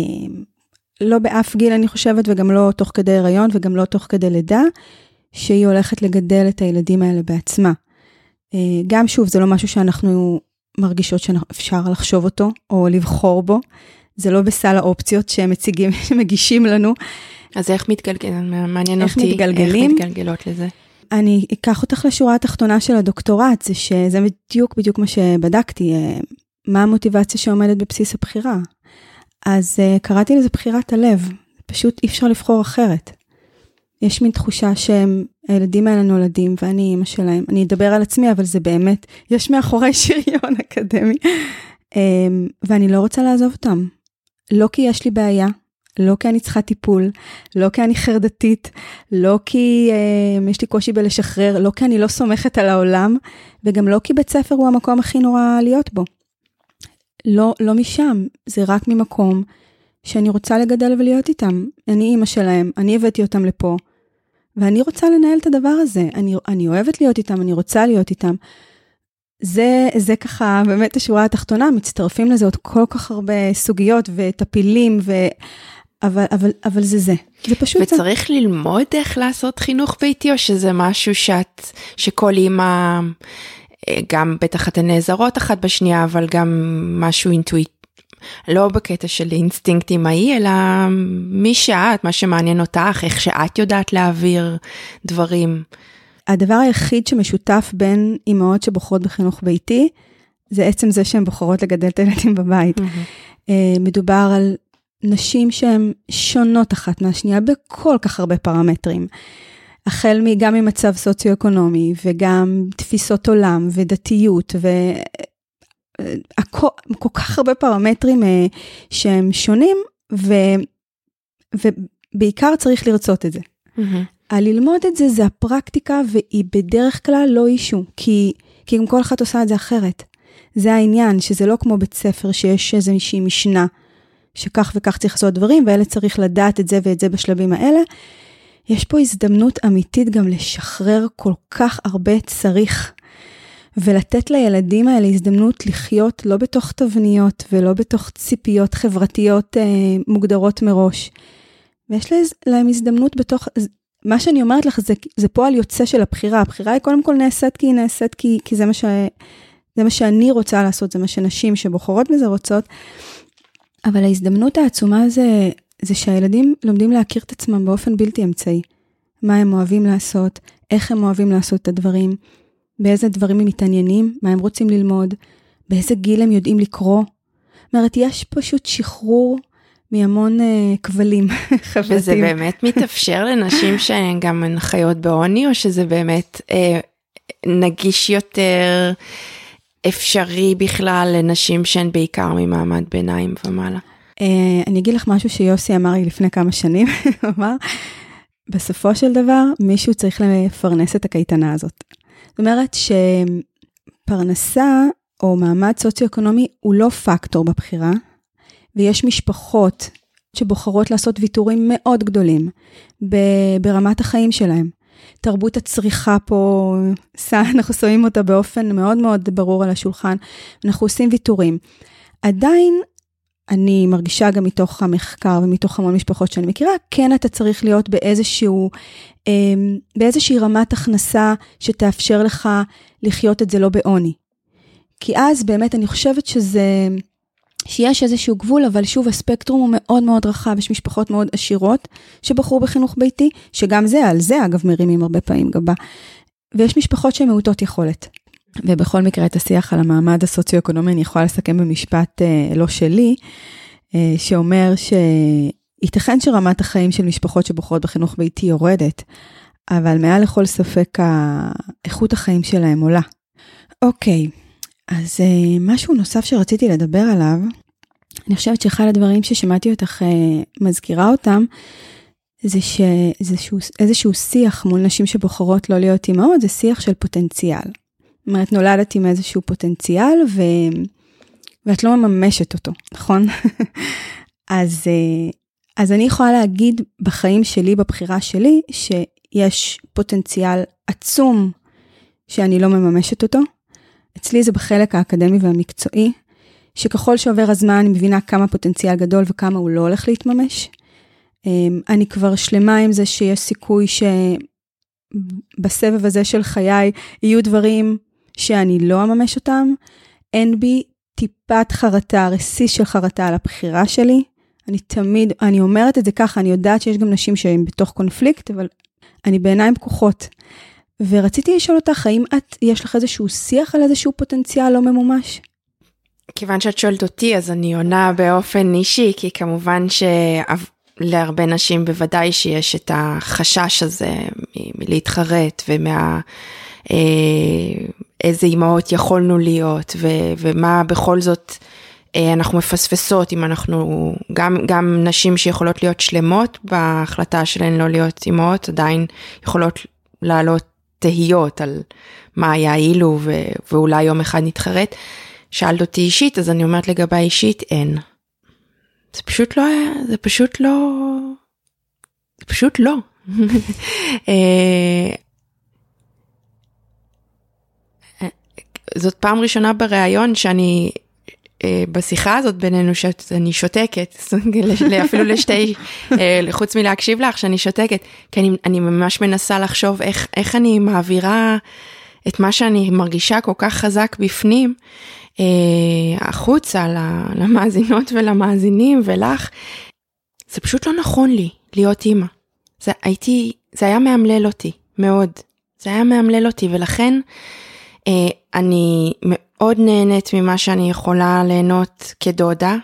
לא באף גיל אני חושבת, וגם לא תוך כדי הריון וגם לא תוך כדי לידה, שהיא הולכת לגדל את הילדים האלה בעצמה. אה, גם שוב, זה לא משהו שאנחנו מרגישות שאפשר לחשוב אותו או לבחור בו. זה לא בסל האופציות שהם מציגים, *laughs* שמגישים לנו. אז איך מתגלגלים? מעניין איך אותי מתגלגלים? איך מתגלגלות לזה. אני אקח אותך לשורה התחתונה של הדוקטורט, זה שזה בדיוק בדיוק מה שבדקתי, אה, מה המוטיבציה שעומדת בבסיס הבחירה. אז אה, קראתי לזה בחירת הלב, פשוט אי אפשר לבחור אחרת. יש מין תחושה שהם, הילדים האלה נולדים ואני אימא שלהם. אני אדבר על עצמי, אבל זה באמת, יש מאחורי *laughs* שריון אקדמי. אמ, ואני לא רוצה לעזוב אותם. לא כי יש לי בעיה, לא כי אני צריכה טיפול, לא כי אני חרדתית, לא כי אה, יש לי קושי בלשחרר, לא כי אני לא סומכת על העולם, וגם לא כי בית ספר הוא המקום הכי נורא להיות בו. לא, לא משם, זה רק ממקום שאני רוצה לגדל ולהיות איתם. אני אימא שלהם, אני הבאתי אותם לפה, ואני רוצה לנהל את הדבר הזה. אני, אני אוהבת להיות איתם, אני רוצה להיות איתם. זה, זה ככה באמת השורה התחתונה, מצטרפים לזה עוד כל כך הרבה סוגיות וטפילים, ו... אבל, אבל, אבל זה זה, זה פשוט וצריך זה. ללמוד איך לעשות חינוך ביתי, או שזה משהו שאת, שכל אימא, אה, גם בטח אתן נעזרות אחת בשנייה, אבל גם משהו אינטואיט, לא בקטע של אינסטינקט אימהי, אלא מי שאת, מה שמעניין אותך, איך שאת יודעת להעביר דברים. הדבר היחיד שמשותף בין אימהות שבוחרות בחינוך ביתי, זה עצם זה שהן בוחרות לגדל את הילדים בבית. Mm-hmm. מדובר על נשים שהן שונות אחת מהשנייה בכל כך הרבה פרמטרים. החל גם ממצב סוציו-אקונומי וגם תפיסות עולם ודתיות וכל כל כך הרבה פרמטרים אה, שהם שונים ו, ובעיקר צריך לרצות את זה. Mm-hmm. הללמוד את זה זה הפרקטיקה והיא בדרך כלל לא אישו, כי, כי גם כל אחת עושה את זה אחרת. זה העניין, שזה לא כמו בית ספר שיש איזושהי משנה, שכך וכך צריך לעשות דברים, ואלה צריך לדעת את זה ואת זה בשלבים האלה. יש פה הזדמנות אמיתית גם לשחרר כל כך הרבה צריך, ולתת לילדים האלה הזדמנות לחיות לא בתוך תבניות ולא בתוך ציפיות חברתיות אה, מוגדרות מראש. ויש להם הזדמנות בתוך, מה שאני אומרת לך זה, זה פועל יוצא של הבחירה, הבחירה היא קודם כל נעשית כי היא נעשית כי, כי זה, מה ש, זה מה שאני רוצה לעשות, זה מה שנשים שבוחרות בזה רוצות, אבל ההזדמנות העצומה זה, זה שהילדים לומדים להכיר את עצמם באופן בלתי אמצעי. מה הם אוהבים לעשות, איך הם אוהבים לעשות את הדברים, באיזה דברים הם מתעניינים, מה הם רוצים ללמוד, באיזה גיל הם יודעים לקרוא. זאת אומרת, יש פשוט שחרור מהמון uh, כבלים *laughs* חברתיים. וזה באמת מתאפשר לנשים שהן גם חיות בעוני, או שזה באמת uh, נגיש יותר, אפשרי בכלל לנשים שהן בעיקר ממעמד ביניים ומעלה? Uh, אני אגיד לך משהו שיוסי אמר לי לפני כמה שנים, *laughs* הוא אמר, בסופו של דבר מישהו צריך לפרנס את הקייטנה הזאת. זאת אומרת שפרנסה או מעמד סוציו-אקונומי הוא לא פקטור בבחירה, ויש משפחות שבוחרות לעשות ויתורים מאוד גדולים ברמת החיים שלהם. תרבות הצריכה פה, *laughs* אנחנו שמים אותה באופן מאוד מאוד ברור על השולחן, אנחנו עושים ויתורים. עדיין אני מרגישה גם מתוך המחקר ומתוך המון משפחות שאני מכירה, כן אתה צריך להיות באיזשהו, אמ, באיזושהי רמת הכנסה שתאפשר לך לחיות את זה לא בעוני. כי אז באמת אני חושבת שזה, שיש איזשהו גבול, אבל שוב, הספקטרום הוא מאוד מאוד רחב, יש משפחות מאוד עשירות שבחרו בחינוך ביתי, שגם זה, על זה אגב מרימים הרבה פעמים גבה, ויש משפחות שהן מעוטות יכולת. ובכל מקרה, את השיח על המעמד הסוציו-אקונומי אני יכולה לסכם במשפט אה, לא שלי, אה, שאומר שייתכן שרמת החיים של משפחות שבוחרות בחינוך ביתי יורדת, אבל מעל לכל ספק איכות החיים שלהם עולה. אוקיי, אז uh, משהו נוסף שרציתי לדבר עליו, אני חושבת שאחד הדברים ששמעתי אותך מזכירה אותם, זה שאיזשהו איזשהו שיח מול נשים שבוחרות לא להיות אימהות, זה שיח של פוטנציאל. אומרת, נולדת עם איזשהו פוטנציאל ו... ואת לא מממשת אותו, נכון? *laughs* אז, uh, אז אני יכולה להגיד בחיים שלי, בבחירה שלי, שיש פוטנציאל עצום שאני לא מממשת אותו, אצלי זה בחלק האקדמי והמקצועי, שככל שעובר הזמן אני מבינה כמה פוטנציאל גדול וכמה הוא לא הולך להתממש. אמ, אני כבר שלמה עם זה שיש סיכוי שבסבב הזה של חיי יהיו דברים שאני לא אממש אותם. אין בי טיפת חרטה, רסיס של חרטה על הבחירה שלי. אני תמיד, אני אומרת את זה ככה, אני יודעת שיש גם נשים שהן בתוך קונפליקט, אבל אני בעיניים פקוחות. ורציתי לשאול אותך, האם את, יש לך איזשהו שיח על איזשהו פוטנציאל לא ממומש? כיוון שאת שואלת אותי, אז אני עונה באופן אישי, כי כמובן שלהרבה נשים בוודאי שיש את החשש הזה מלהתחרט ומה... אה, איזה אימהות יכולנו להיות ו, ומה בכל זאת אה, אנחנו מפספסות אם אנחנו גם גם נשים שיכולות להיות שלמות בהחלטה שלהן לא להיות אימהות עדיין יכולות לעלות תהיות על מה היה אילו ו- ואולי יום אחד נתחרט. שאלת אותי אישית אז אני אומרת לגבי אישית אין. זה פשוט לא היה זה פשוט לא זה פשוט לא. *laughs* זאת פעם ראשונה בריאיון שאני אה, בשיחה הזאת בינינו שאני שותקת, *laughs* אפילו לשתי, אה, חוץ מלהקשיב לך שאני שותקת, כי אני, אני ממש מנסה לחשוב איך, איך אני מעבירה את מה שאני מרגישה כל כך חזק בפנים, אה, החוצה למאזינות ולמאזינים ולך. זה פשוט לא נכון לי להיות אימא. זה הייתי, זה היה מאמלל אותי, מאוד. זה היה מאמלל אותי, ולכן אה, אני מאוד נהנית ממה שאני יכולה ליהנות כדודה,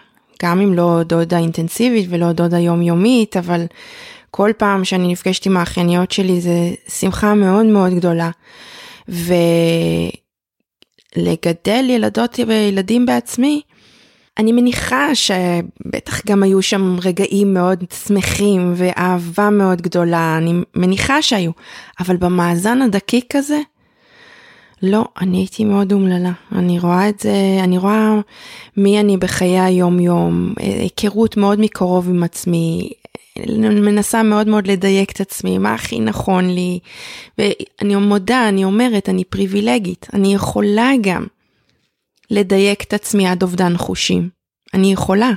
גם אם לא דודה אינטנסיבית ולא דודה יומיומית, אבל כל פעם שאני נפגשת עם האחייניות שלי זה שמחה מאוד מאוד גדולה. ולגדל ילדות וילדים בעצמי, אני מניחה שבטח גם היו שם רגעים מאוד שמחים ואהבה מאוד גדולה, אני מניחה שהיו, אבל במאזן הדקיק הזה, לא, אני הייתי מאוד אומללה. אני רואה את זה, אני רואה מי אני בחיי היום-יום, היכרות מאוד מקרוב עם עצמי, מנסה מאוד מאוד לדייק את עצמי, מה הכי נכון לי, ואני מודה, אני אומרת, אני פריבילגית, אני יכולה גם לדייק את עצמי עד אובדן חושים. אני יכולה.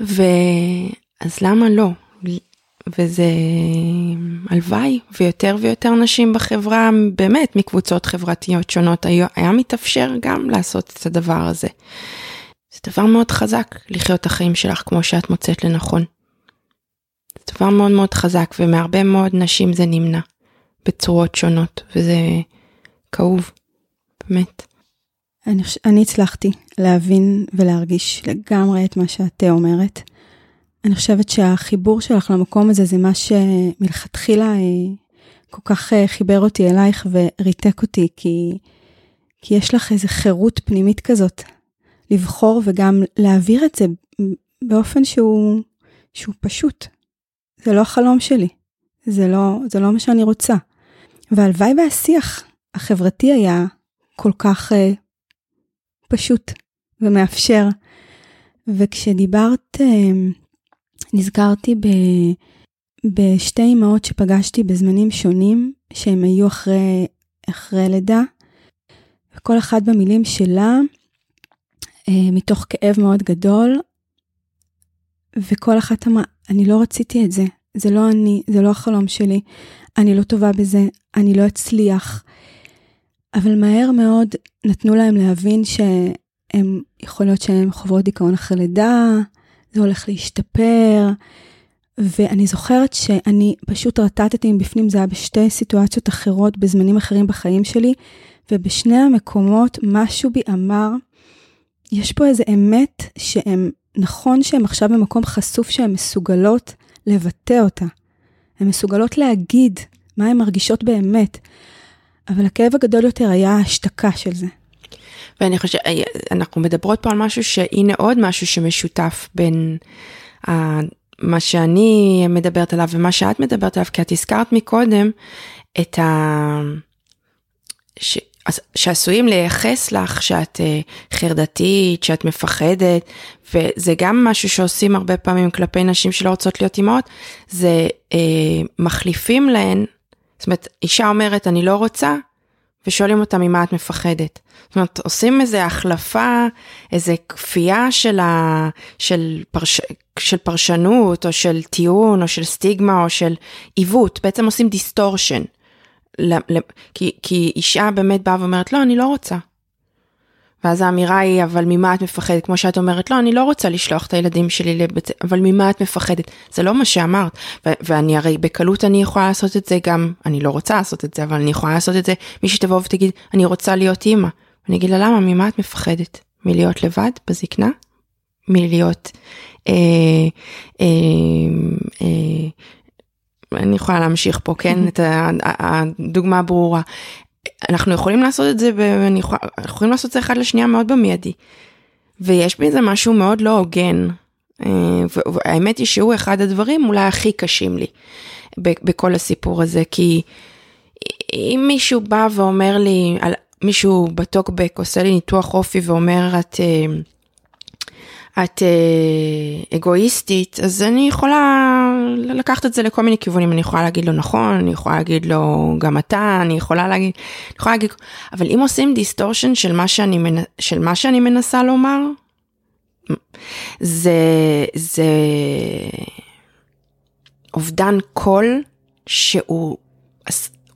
ואז למה לא? וזה הלוואי ויותר ויותר נשים בחברה באמת מקבוצות חברתיות שונות היה, מתאפשר גם לעשות את הדבר הזה. זה דבר מאוד חזק לחיות את החיים שלך כמו שאת מוצאת לנכון. זה דבר מאוד מאוד חזק ומהרבה מאוד נשים זה נמנע בצורות שונות וזה כאוב, באמת. אני, אני הצלחתי להבין ולהרגיש לגמרי את מה שאת אומרת. אני חושבת שהחיבור שלך למקום הזה זה מה שמלכתחילה אה, כל כך אה, חיבר אותי אלייך וריתק אותי, כי, כי יש לך איזו חירות פנימית כזאת, לבחור וגם להעביר את זה באופן שהוא, שהוא פשוט. זה לא החלום שלי, זה לא, זה לא מה שאני רוצה. והלוואי והשיח החברתי היה כל כך uh, פשוט ומאפשר. וכשדיברת, uh, נזכרתי ב, בשתי אמהות שפגשתי בזמנים שונים, שהם היו אחרי, אחרי לידה, וכל אחת במילים שלה, אה, מתוך כאב מאוד גדול, וכל אחת אמרה, אני לא רציתי את זה, זה לא אני, זה לא החלום שלי, אני לא טובה בזה, אני לא אצליח. אבל מהר מאוד נתנו להם להבין שהם, יכול להיות שהם חוות דיכאון אחרי לידה, זה הולך להשתפר. ואני זוכרת שאני פשוט רטטתי מבפנים, זה היה בשתי סיטואציות אחרות, בזמנים אחרים בחיים שלי, ובשני המקומות משהו בי אמר, יש פה איזה אמת שהם, נכון שהם עכשיו במקום חשוף שהן מסוגלות לבטא אותה. הן מסוגלות להגיד מה הן מרגישות באמת, אבל הכאב הגדול יותר היה ההשתקה של זה. ואני חושבת, אנחנו מדברות פה על משהו שהנה עוד משהו שמשותף בין ה, מה שאני מדברת עליו ומה שאת מדברת עליו, כי את הזכרת מקודם את ה... ש... שעשויים לייחס לך שאת uh, חרדתית, שאת מפחדת, וזה גם משהו שעושים הרבה פעמים כלפי נשים שלא רוצות להיות אימהות, זה uh, מחליפים להן, זאת אומרת, אישה אומרת אני לא רוצה, ושואלים אותה ממה את מפחדת. זאת אומרת, עושים איזה החלפה, איזה כפייה של, ה, של, פרש, של פרשנות, או של טיעון, או של סטיגמה, או של עיוות, בעצם עושים distortion. כי, כי אישה באמת באה ואומרת, לא, אני לא רוצה. ואז האמירה היא, אבל ממה את מפחדת? כמו שאת אומרת, לא, אני לא רוצה לשלוח את הילדים שלי לבית... אבל ממה את מפחדת? זה לא מה שאמרת. ו- ואני הרי בקלות אני יכולה לעשות את זה גם, אני לא רוצה לעשות את זה, אבל אני יכולה לעשות את זה, מי שתבוא ותגיד, אני רוצה להיות אימא. אני אגיד לה, למה? ממה את מפחדת? מלהיות לבד בזקנה? מלהיות... אה, אה, אה, אני יכולה להמשיך פה, כן? *laughs* את הדוגמה הברורה. אנחנו יכולים לעשות את זה, ואני יכולה, יכולים לעשות את זה אחד לשנייה מאוד במיידי. ויש בזה משהו מאוד לא הוגן. אה, והאמת היא שהוא אחד הדברים אולי הכי קשים לי בכל הסיפור הזה, כי אם מישהו בא ואומר לי, מישהו בטוקבק עושה לי ניתוח אופי ואומר את, אה, את אה, אגואיסטית, אז אני יכולה לקחת את זה לכל מיני כיוונים, אני יכולה להגיד לו נכון, אני יכולה להגיד לו גם אתה, אני יכולה להגיד, אני יכולה להגיד, אבל אם עושים distortion של מה שאני, של מה שאני מנסה לומר, זה, זה אובדן קול שהוא,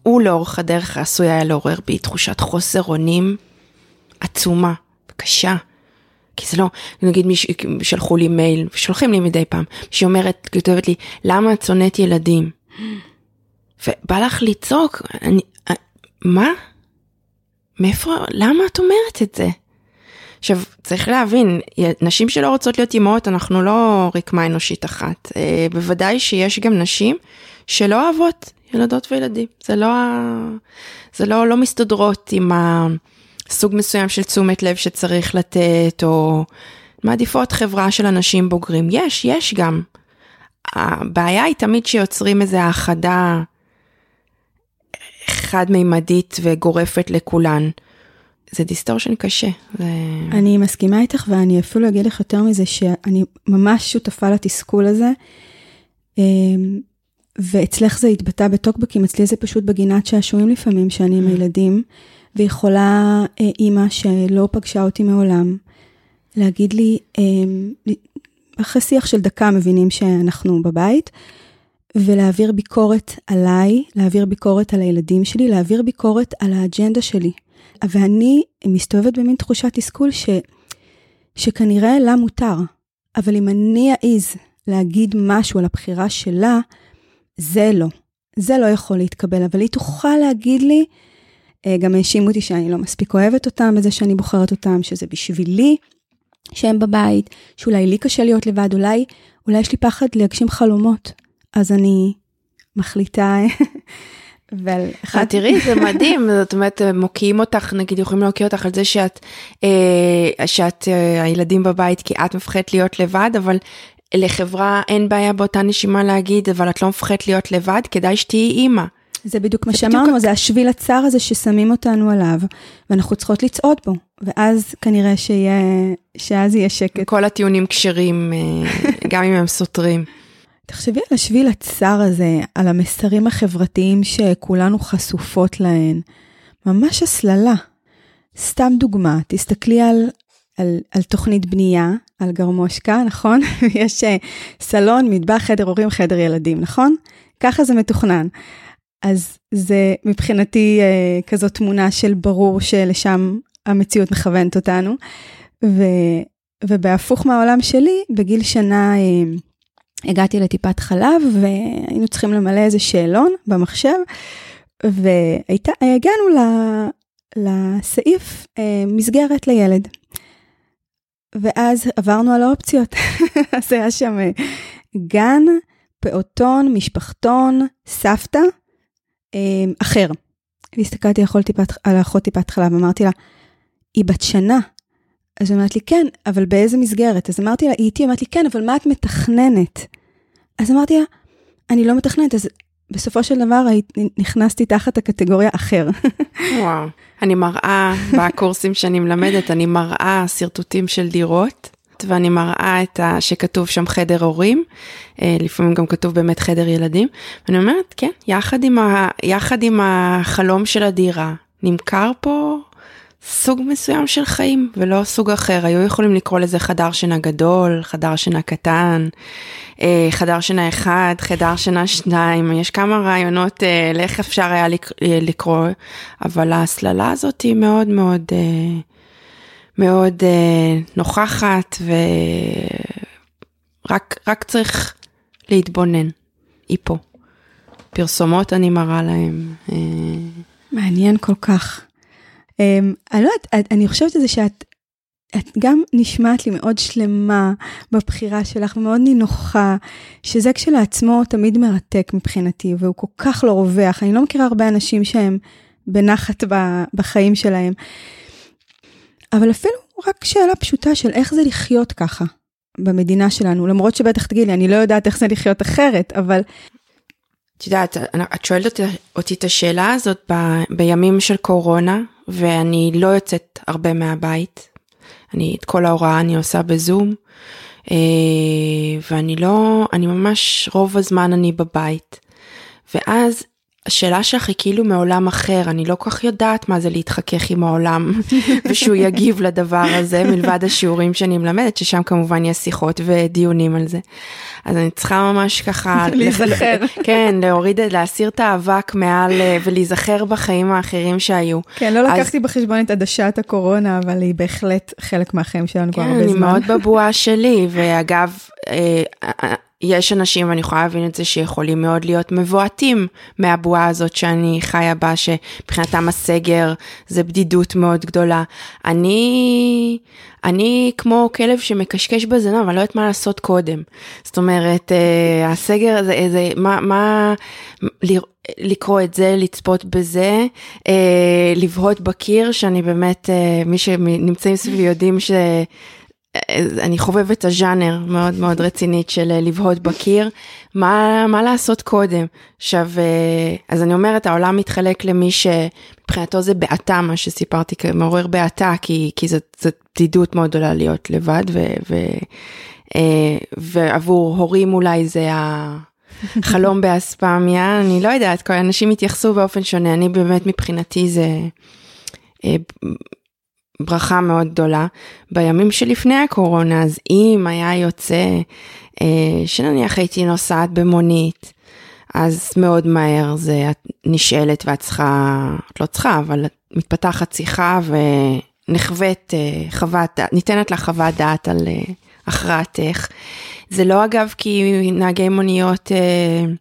הוא לאורך הדרך עשוי היה לעורר בי תחושת חוסר אונים עצומה, קשה. כי זה לא, נגיד מי שלחו לי מייל, שולחים לי מדי פעם, שהיא אומרת, כותבת לי, למה את שונאת ילדים? ובא לך לצעוק, אני, אה, מה? מאיפה, למה את אומרת את זה? עכשיו, צריך להבין, נשים שלא רוצות להיות אימהות, אנחנו לא רקמה אנושית אחת. אה, בוודאי שיש גם נשים שלא אוהבות ילדות וילדים. זה לא, זה לא, לא מסתדרות עם הסוג מסוים של תשומת לב שצריך לתת, או מעדיפות חברה של אנשים בוגרים. יש, יש גם. הבעיה היא תמיד שיוצרים איזו האחדה חד-מימדית וגורפת לכולן. זה distortion קשה. זה... אני מסכימה איתך ואני אפילו אגיד לך יותר מזה שאני ממש שותפה לתסכול הזה. אמ, ואצלך זה התבטא בטוקבקים, אצלי זה פשוט בגינת שעשועים לפעמים, שאני עם mm. ויכולה אה, אימא שלא פגשה אותי מעולם, להגיד לי, אמ, אחרי שיח של דקה מבינים שאנחנו בבית, ולהעביר ביקורת עליי, להעביר ביקורת על הילדים שלי, להעביר ביקורת על האג'נדה שלי. ואני מסתובבת במין תחושת תסכול ש, שכנראה לה מותר, אבל אם אני אעז להגיד משהו על הבחירה שלה, זה לא. זה לא יכול להתקבל, אבל היא תוכל להגיד לי, אה, גם האשימו אותי שאני לא מספיק אוהבת אותם בזה שאני בוחרת אותם, שזה בשבילי שהם בבית, שאולי לי קשה להיות לבד, אולי, אולי יש לי פחד להגשים חלומות. אז אני מחליטה *laughs* ועל אחד... תראי, זה *laughs* מדהים, זאת אומרת, מוקיעים אותך, נגיד יכולים להוקיע אותך על זה שאת, אה, שאת אה, הילדים בבית כי את מפחדת להיות לבד, אבל לחברה אין בעיה באותה נשימה להגיד, אבל את לא מפחדת להיות לבד, כדאי שתהיי אימא. זה בדיוק מה שאמרנו. זה השביל הצר הזה ששמים אותנו עליו, ואנחנו צריכות לצעוד בו, ואז כנראה שיהיה, שאז יהיה שקט. כל הטיעונים כשרים, אה, *laughs* גם אם הם סותרים. תחשבי על השביל הצר הזה, על המסרים החברתיים שכולנו חשופות להן. ממש הסללה. סתם דוגמה, תסתכלי על, על, על תוכנית בנייה, על גרמושקה, נכון? *laughs* יש uh, סלון, מטבח, חדר הורים, חדר ילדים, נכון? ככה זה מתוכנן. אז זה מבחינתי uh, כזאת תמונה של ברור שלשם המציאות מכוונת אותנו. ו, ובהפוך מהעולם שלי, בגיל שנה, uh, הגעתי לטיפת חלב והיינו צריכים למלא איזה שאלון במחשב, והגענו לסעיף אה, מסגרת לילד. ואז עברנו על האופציות, *laughs* אז היה שם אה, גן, פעוטון, משפחתון, סבתא, אה, אחר. והסתכלתי על אחות טיפת חלב, אמרתי לה, היא בת שנה, אז היא אמרת לי, כן, אבל באיזה מסגרת? אז אמרתי לה, היא איתי, אמרת לי, כן, אבל מה את מתכננת? אז אמרתי לה, אני לא מתכננת, אז בסופו של דבר נכנסתי תחת הקטגוריה אחר. *laughs* וואו, אני מראה בקורסים שאני מלמדת, אני מראה שרטוטים של דירות. ואני מראה את ה... שכתוב שם חדר הורים, אה, לפעמים גם כתוב באמת חדר ילדים, ואני אומרת, כן, יחד עם, ה... יחד עם החלום של הדירה, נמכר פה סוג מסוים של חיים ולא סוג אחר. היו יכולים לקרוא לזה חדר שינה גדול, חדר שינה קטן, אה, חדר שינה אחד, חדר שינה שניים, יש כמה רעיונות אה, לאיך אפשר היה לקרוא, אבל ההסללה הזאת היא מאוד מאוד מאוד נוכחת ורק צריך להתבונן, היא פה. פרסומות אני מראה להם. מעניין כל כך. Um, אני לא יודעת, אני חושבת על זה שאת את גם נשמעת לי מאוד שלמה בבחירה שלך ומאוד נינוחה, שזה כשלעצמו תמיד מרתק מבחינתי, והוא כל כך לא רווח. אני לא מכירה הרבה אנשים שהם בנחת בחיים שלהם. אבל אפילו רק שאלה פשוטה של איך זה לחיות ככה במדינה שלנו, למרות שבטח תגידי, אני לא יודעת איך זה לחיות אחרת, אבל... את יודעת, את שואלת אותי, אותי את השאלה הזאת ב, בימים של קורונה, ואני לא יוצאת הרבה מהבית. אני, את כל ההוראה אני עושה בזום. ואני לא, אני ממש רוב הזמן אני בבית. ואז השאלה שלך היא כאילו מעולם אחר, אני לא כל כך יודעת מה זה להתחכך עם העולם *laughs* ושהוא יגיב לדבר הזה מלבד השיעורים שאני מלמדת, ששם כמובן יש שיחות ודיונים על זה. אז אני צריכה ממש ככה, *laughs* להיזכר. *laughs* כן, להוריד, להסיר את האבק מעל ולהיזכר בחיים האחרים שהיו. כן, לא לקחתי אז... בחשבון את עדשת הקורונה, אבל היא בהחלט חלק מהחיים שלנו כבר כן, הרבה זמן. כן, אני מאוד בבועה שלי, ואגב, יש אנשים, אני יכולה להבין את זה, שיכולים מאוד להיות מבועתים מהבועה הזאת שאני חיה בה, שמבחינתם הסגר זה בדידות מאוד גדולה. אני, אני כמו כלב שמקשקש בזנב, אני לא יודעת מה לעשות קודם. זאת אומרת, אה, הסגר זה, זה מה, מה, לקרוא את זה, לצפות בזה, אה, לבהות בקיר, שאני באמת, אה, מי שנמצאים סביבי יודעים ש... אני חובבת הז'אנר מאוד מאוד רצינית של אה, לבהות בקיר, מה, מה לעשות קודם. עכשיו, אה, אז אני אומרת, העולם מתחלק למי שמבחינתו זה בעתה, מה שסיפרתי, מעורר בעתה, כי, כי זאת, בדידות מאוד גדולה להיות לבד, ו, ו, אה, ועבור הורים אולי זה החלום באספמיה, אני לא יודעת, כל אנשים התייחסו באופן שונה, אני באמת מבחינתי זה... ברכה מאוד גדולה. בימים שלפני הקורונה, אז אם היה יוצא, אה, שנניח הייתי נוסעת במונית, אז מאוד מהר זה את נשאלת ואת צריכה, את לא צריכה, אבל מתפתחת שיחה ונחווית אה, חוות, ניתנת לך חוות דעת על אה, הכרעתך. זה לא אגב כי נהגי מוניות אה,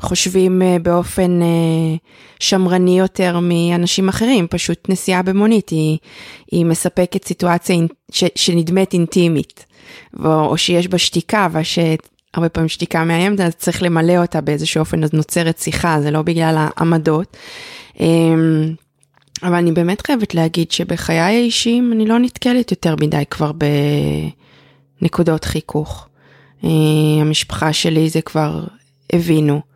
חושבים אה, באופן אה, שמרני יותר מאנשים אחרים, פשוט נסיעה במונית היא, היא מספקת סיטואציה ש, שנדמת אינטימית, או שיש בה שתיקה, ושהרבה פעמים שתיקה מאיימת, אז צריך למלא אותה באיזשהו אופן, אז נוצרת שיחה, זה לא בגלל העמדות. אמ, אבל אני באמת חייבת להגיד שבחיי האישיים אני לא נתקלת יותר מדי כבר בנקודות חיכוך. אה, המשפחה שלי זה כבר הבינו.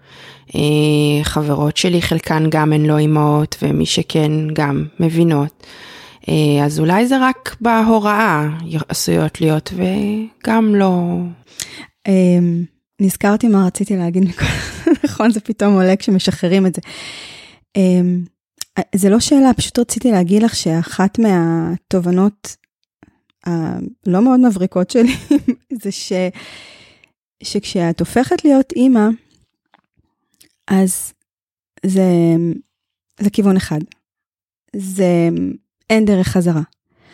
אה, חברות שלי, חלקן גם הן לא אימהות, ומי שכן גם מבינות. אה, אז אולי זה רק בהוראה עשויות להיות, וגם לא... אמ, נזכרתי מה רציתי להגיד, *laughs* נכון, זה פתאום עולה כשמשחררים את זה. אמ, זה לא שאלה, פשוט רציתי להגיד לך שאחת מהתובנות הלא מאוד מבריקות שלי, *laughs* זה ש, שכשאת הופכת להיות אימא, אז זה, זה כיוון אחד. זה אין דרך חזרה.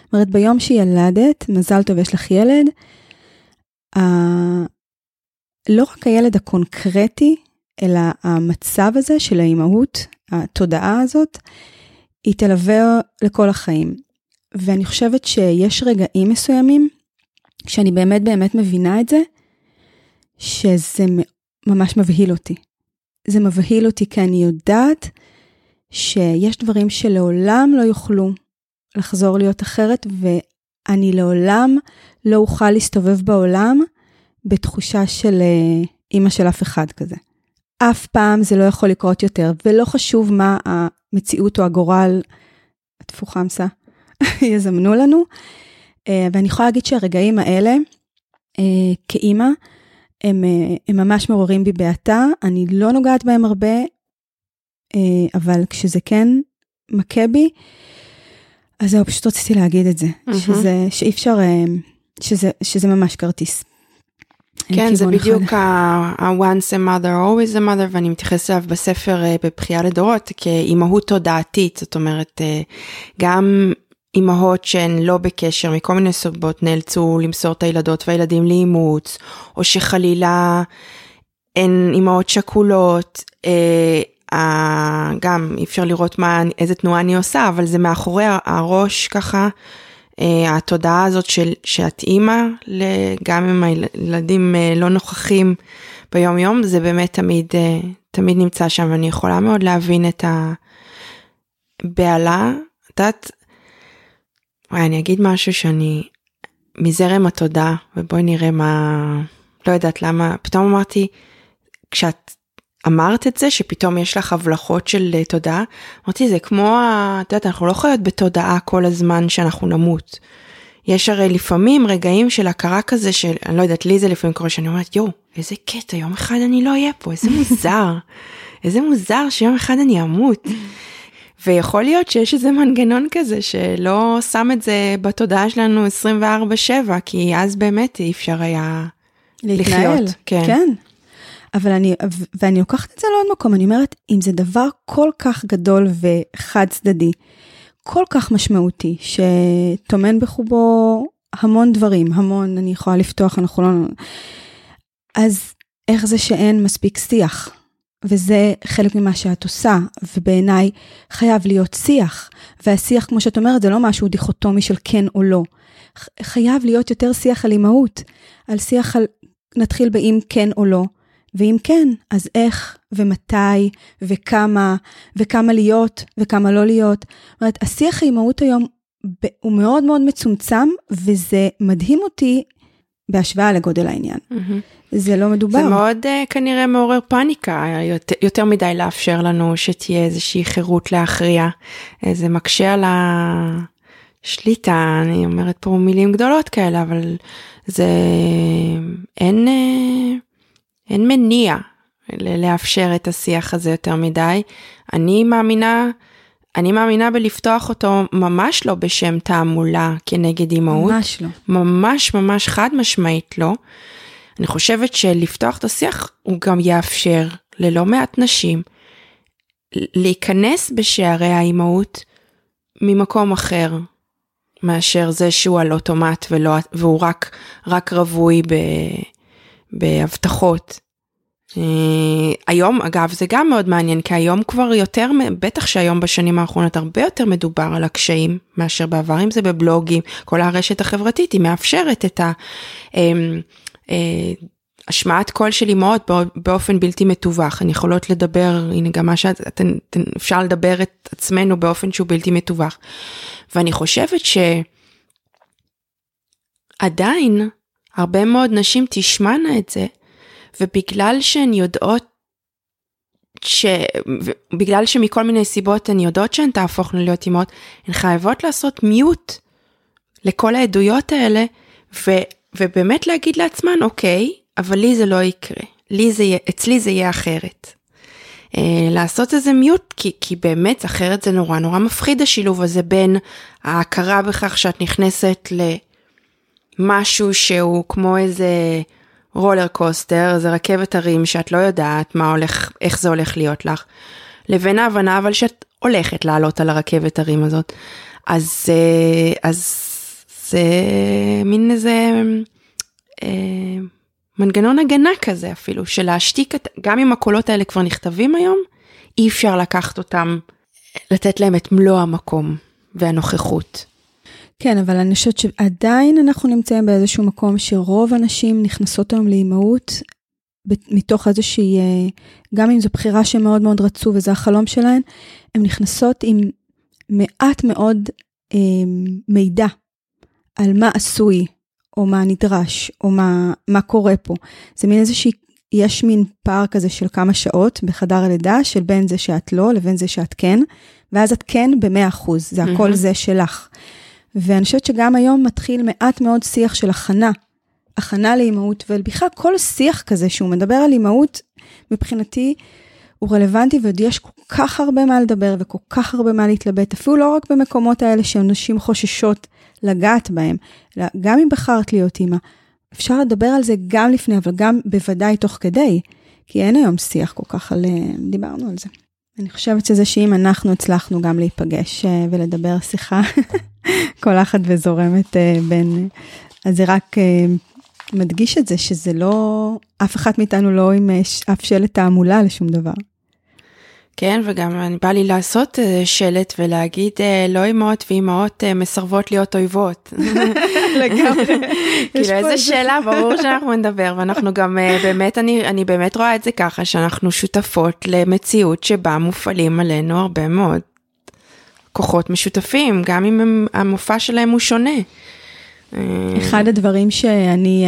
זאת אומרת, ביום שילדת, מזל טוב, יש לך ילד, ה... לא רק הילד הקונקרטי, אלא המצב הזה של האימהות, התודעה הזאת, היא תלווה לכל החיים. ואני חושבת שיש רגעים מסוימים, כשאני באמת באמת מבינה את זה, שזה ממש מבהיל אותי. זה מבהיל אותי כי אני יודעת שיש דברים שלעולם לא יוכלו לחזור להיות אחרת, ואני לעולם לא אוכל להסתובב בעולם בתחושה של אה, אימא של אף אחד כזה. אף פעם זה לא יכול לקרות יותר, ולא חשוב מה המציאות או הגורל, טפו חמסה, *laughs* יזמנו לנו. אה, ואני יכולה להגיד שהרגעים האלה, אה, כאימא, הם, אה, הם ממש מעוררים בי בעתה, אני לא נוגעת בהם הרבה, אה, אבל כשזה כן מכה בי, אז זהו, פשוט רציתי להגיד את זה, mm-hmm. שזה, שאי אפשר, אה, שזה, שזה ממש כרטיס. כן, זה בדיוק ה-once a mother, always a mother, ואני מתייחסת אליו בספר בבחייה לדורות כאימהות תודעתית, זאת אומרת, גם אימהות שהן לא בקשר מכל מיני סיבות נאלצו למסור את הילדות והילדים לאימוץ, או שחלילה הן אימהות שכולות, אה, גם אי אפשר לראות מה, איזה תנועה אני עושה, אבל זה מאחורי הראש ככה, אה, התודעה הזאת של, שאת אימא, גם אם הילדים אה, לא נוכחים ביום יום, זה באמת תמיד, אה, תמיד נמצא שם, ואני יכולה מאוד להבין את הבהלה. את יודעת, וואי, אני אגיד משהו שאני מזרם התודה, ובואי נראה מה, לא יודעת למה, פתאום אמרתי, כשאת אמרת את זה, שפתאום יש לך הבלחות של אה, תודעה, אמרתי, זה כמו, את יודעת, אנחנו לא חיות בתודעה כל הזמן שאנחנו נמות. יש הרי לפעמים רגעים של הכרה כזה של, אני לא יודעת, לי זה לפעמים קורה שאני אומרת, יואו, איזה קטע, יום אחד אני לא אהיה פה, איזה מוזר, *laughs* איזה מוזר שיום אחד אני אמות. ויכול להיות שיש איזה מנגנון כזה שלא שם את זה בתודעה שלנו 24/7, כי אז באמת אי אפשר היה להתנהל. לחיות. כן. כן. אבל אני, ואני לוקחת את זה לעוד מקום, אני אומרת, אם זה דבר כל כך גדול וחד צדדי, כל כך משמעותי, שטומן בחובו המון דברים, המון, אני יכולה לפתוח, אנחנו לא... אז איך זה שאין מספיק שיח? וזה חלק ממה שאת עושה, ובעיניי חייב להיות שיח. והשיח, כמו שאת אומרת, זה לא משהו דיכוטומי של כן או לא. חייב להיות יותר שיח על אימהות, על שיח על, נתחיל באם כן או לא, ואם כן, אז איך ומתי וכמה, וכמה להיות וכמה לא להיות. זאת אומרת, השיח האימהות היום הוא מאוד מאוד מצומצם, וזה מדהים אותי בהשוואה לגודל העניין. Mm-hmm. זה לא מדובר. זה מאוד uh, כנראה מעורר פאניקה, יותר, יותר מדי לאפשר לנו שתהיה איזושהי חירות להכריע. אה, זה מקשה על השליטה, אני אומרת פה מילים גדולות כאלה, אבל זה אין, אה, אין מניע לאפשר את השיח הזה יותר מדי. אני מאמינה, אני מאמינה בלפתוח אותו ממש לא בשם תעמולה כנגד אימהות. ממש לא. ממש ממש חד משמעית לא. אני חושבת שלפתוח את השיח הוא גם יאפשר ללא מעט נשים להיכנס בשערי האימהות ממקום אחר מאשר זה שהוא על אוטומט ולא, והוא רק, רק רווי ב, בהבטחות. Uh, היום אגב זה גם מאוד מעניין כי היום כבר יותר בטח שהיום בשנים האחרונות הרבה יותר מדובר על הקשיים מאשר בעבר אם זה בבלוגים כל הרשת החברתית היא מאפשרת את ה... אה, השמעת קול של אימהות באופן בלתי מתווך, הן יכולות לדבר, הנה גם מה שאת, אפשר לדבר את עצמנו באופן שהוא בלתי מתווך. ואני חושבת שעדיין הרבה מאוד נשים תשמענה את זה, ובגלל שהן יודעות ש... בגלל שמכל מיני סיבות הן יודעות שהן תהפוכנה להיות אימהות, הן חייבות לעשות מיוט לכל העדויות האלה, ו... ובאמת להגיד לעצמן, אוקיי, אבל לי זה לא יקרה, לי זה, אצלי זה יהיה אחרת. Uh, לעשות איזה מיוט, כי, כי באמת אחרת זה נורא נורא מפחיד השילוב הזה בין ההכרה בכך שאת נכנסת למשהו שהוא כמו איזה רולר קוסטר, איזה רכבת הרים שאת לא יודעת מה הולך, איך זה הולך להיות לך, לבין ההבנה אבל שאת הולכת לעלות על הרכבת הרים הזאת. אז, uh, אז זה מין איזה אה, מנגנון הגנה כזה אפילו, של להשתיק, את, גם אם הקולות האלה כבר נכתבים היום, אי אפשר לקחת אותם, לתת להם את מלוא המקום והנוכחות. כן, אבל אני חושבת שעדיין אנחנו נמצאים באיזשהו מקום שרוב הנשים נכנסות היום לאימהות מתוך איזושהי, אה, גם אם זו בחירה שמאוד מאוד רצו וזה החלום שלהן, הן נכנסות עם מעט מאוד אה, מידע על מה עשוי, או מה נדרש, או מה, מה קורה פה. זה מין איזושהי, יש מין פער כזה של כמה שעות בחדר הלידה, של בין זה שאת לא לבין זה שאת כן, ואז את כן ב-100%, זה הכל mm-hmm. זה שלך. ואני חושבת שגם היום מתחיל מעט מאוד שיח של הכנה, הכנה לאימהות, ובכלל כל שיח כזה שהוא מדבר על אימהות, מבחינתי, הוא רלוונטי ועוד יש כל כך הרבה מה לדבר וכל כך הרבה מה להתלבט, אפילו לא רק במקומות האלה שאנשים חוששות לגעת בהם, גם אם בחרת להיות אימא, אפשר לדבר על זה גם לפני, אבל גם בוודאי תוך כדי, כי אין היום שיח כל כך על, אה, דיברנו על זה. אני חושבת שזה שאם אנחנו הצלחנו גם להיפגש אה, ולדבר שיחה *laughs* קולחת וזורמת אה, בין, אז זה רק מדגיש את זה שזה לא, אף אחת מאיתנו לא עם אף שלט תעמולה לשום דבר. כן, וגם בא לי לעשות אה, שלט ולהגיד אה, לא אימהות ואימהות אה, מסרבות להיות אויבות. *laughs* לגמרי. *laughs* כאילו איזה שאלה, ברור שאנחנו נדבר, ואנחנו גם באמת, אני, אני באמת רואה את זה ככה, שאנחנו שותפות למציאות שבה מופעלים עלינו הרבה מאוד כוחות משותפים, גם אם המופע שלהם הוא שונה. אחד הדברים שאני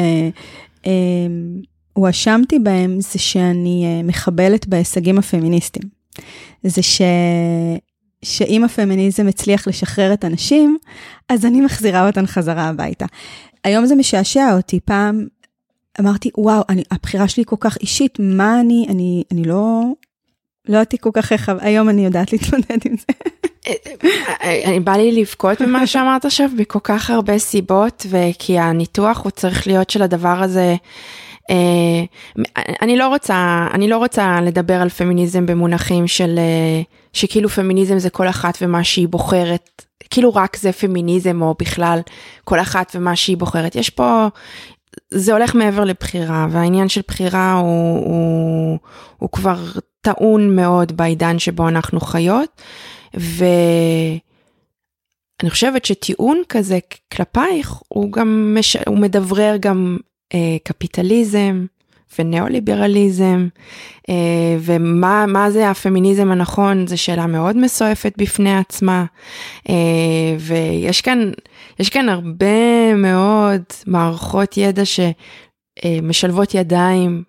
הואשמתי בהם זה שאני מחבלת בהישגים הפמיניסטיים. זה שאם הפמיניזם הצליח לשחרר את הנשים, אז אני מחזירה אותן חזרה הביתה. היום זה משעשע אותי, פעם אמרתי, וואו, אני, הבחירה שלי כל כך אישית, מה אני, אני, אני לא, לא יודעת כל כך איך, היום אני יודעת להתמודד עם זה. אני בא לי לבכות ממה *laughs* שאמרת עכשיו בכל כך הרבה סיבות וכי הניתוח הוא צריך להיות של הדבר הזה. אה, אני לא רוצה אני לא רוצה לדבר על פמיניזם במונחים של אה, שכאילו פמיניזם זה כל אחת ומה שהיא בוחרת כאילו רק זה פמיניזם או בכלל כל אחת ומה שהיא בוחרת יש פה זה הולך מעבר לבחירה והעניין של בחירה הוא, הוא, הוא כבר טעון מאוד בעידן שבו אנחנו חיות. ואני חושבת שטיעון כזה כלפייך הוא גם מש... הוא מדברר גם קפיטליזם וניאו-ליברליזם אה, ומה זה הפמיניזם הנכון זה שאלה מאוד מסועפת בפני עצמה אה, ויש כאן יש כאן הרבה מאוד מערכות ידע שמשלבות ידיים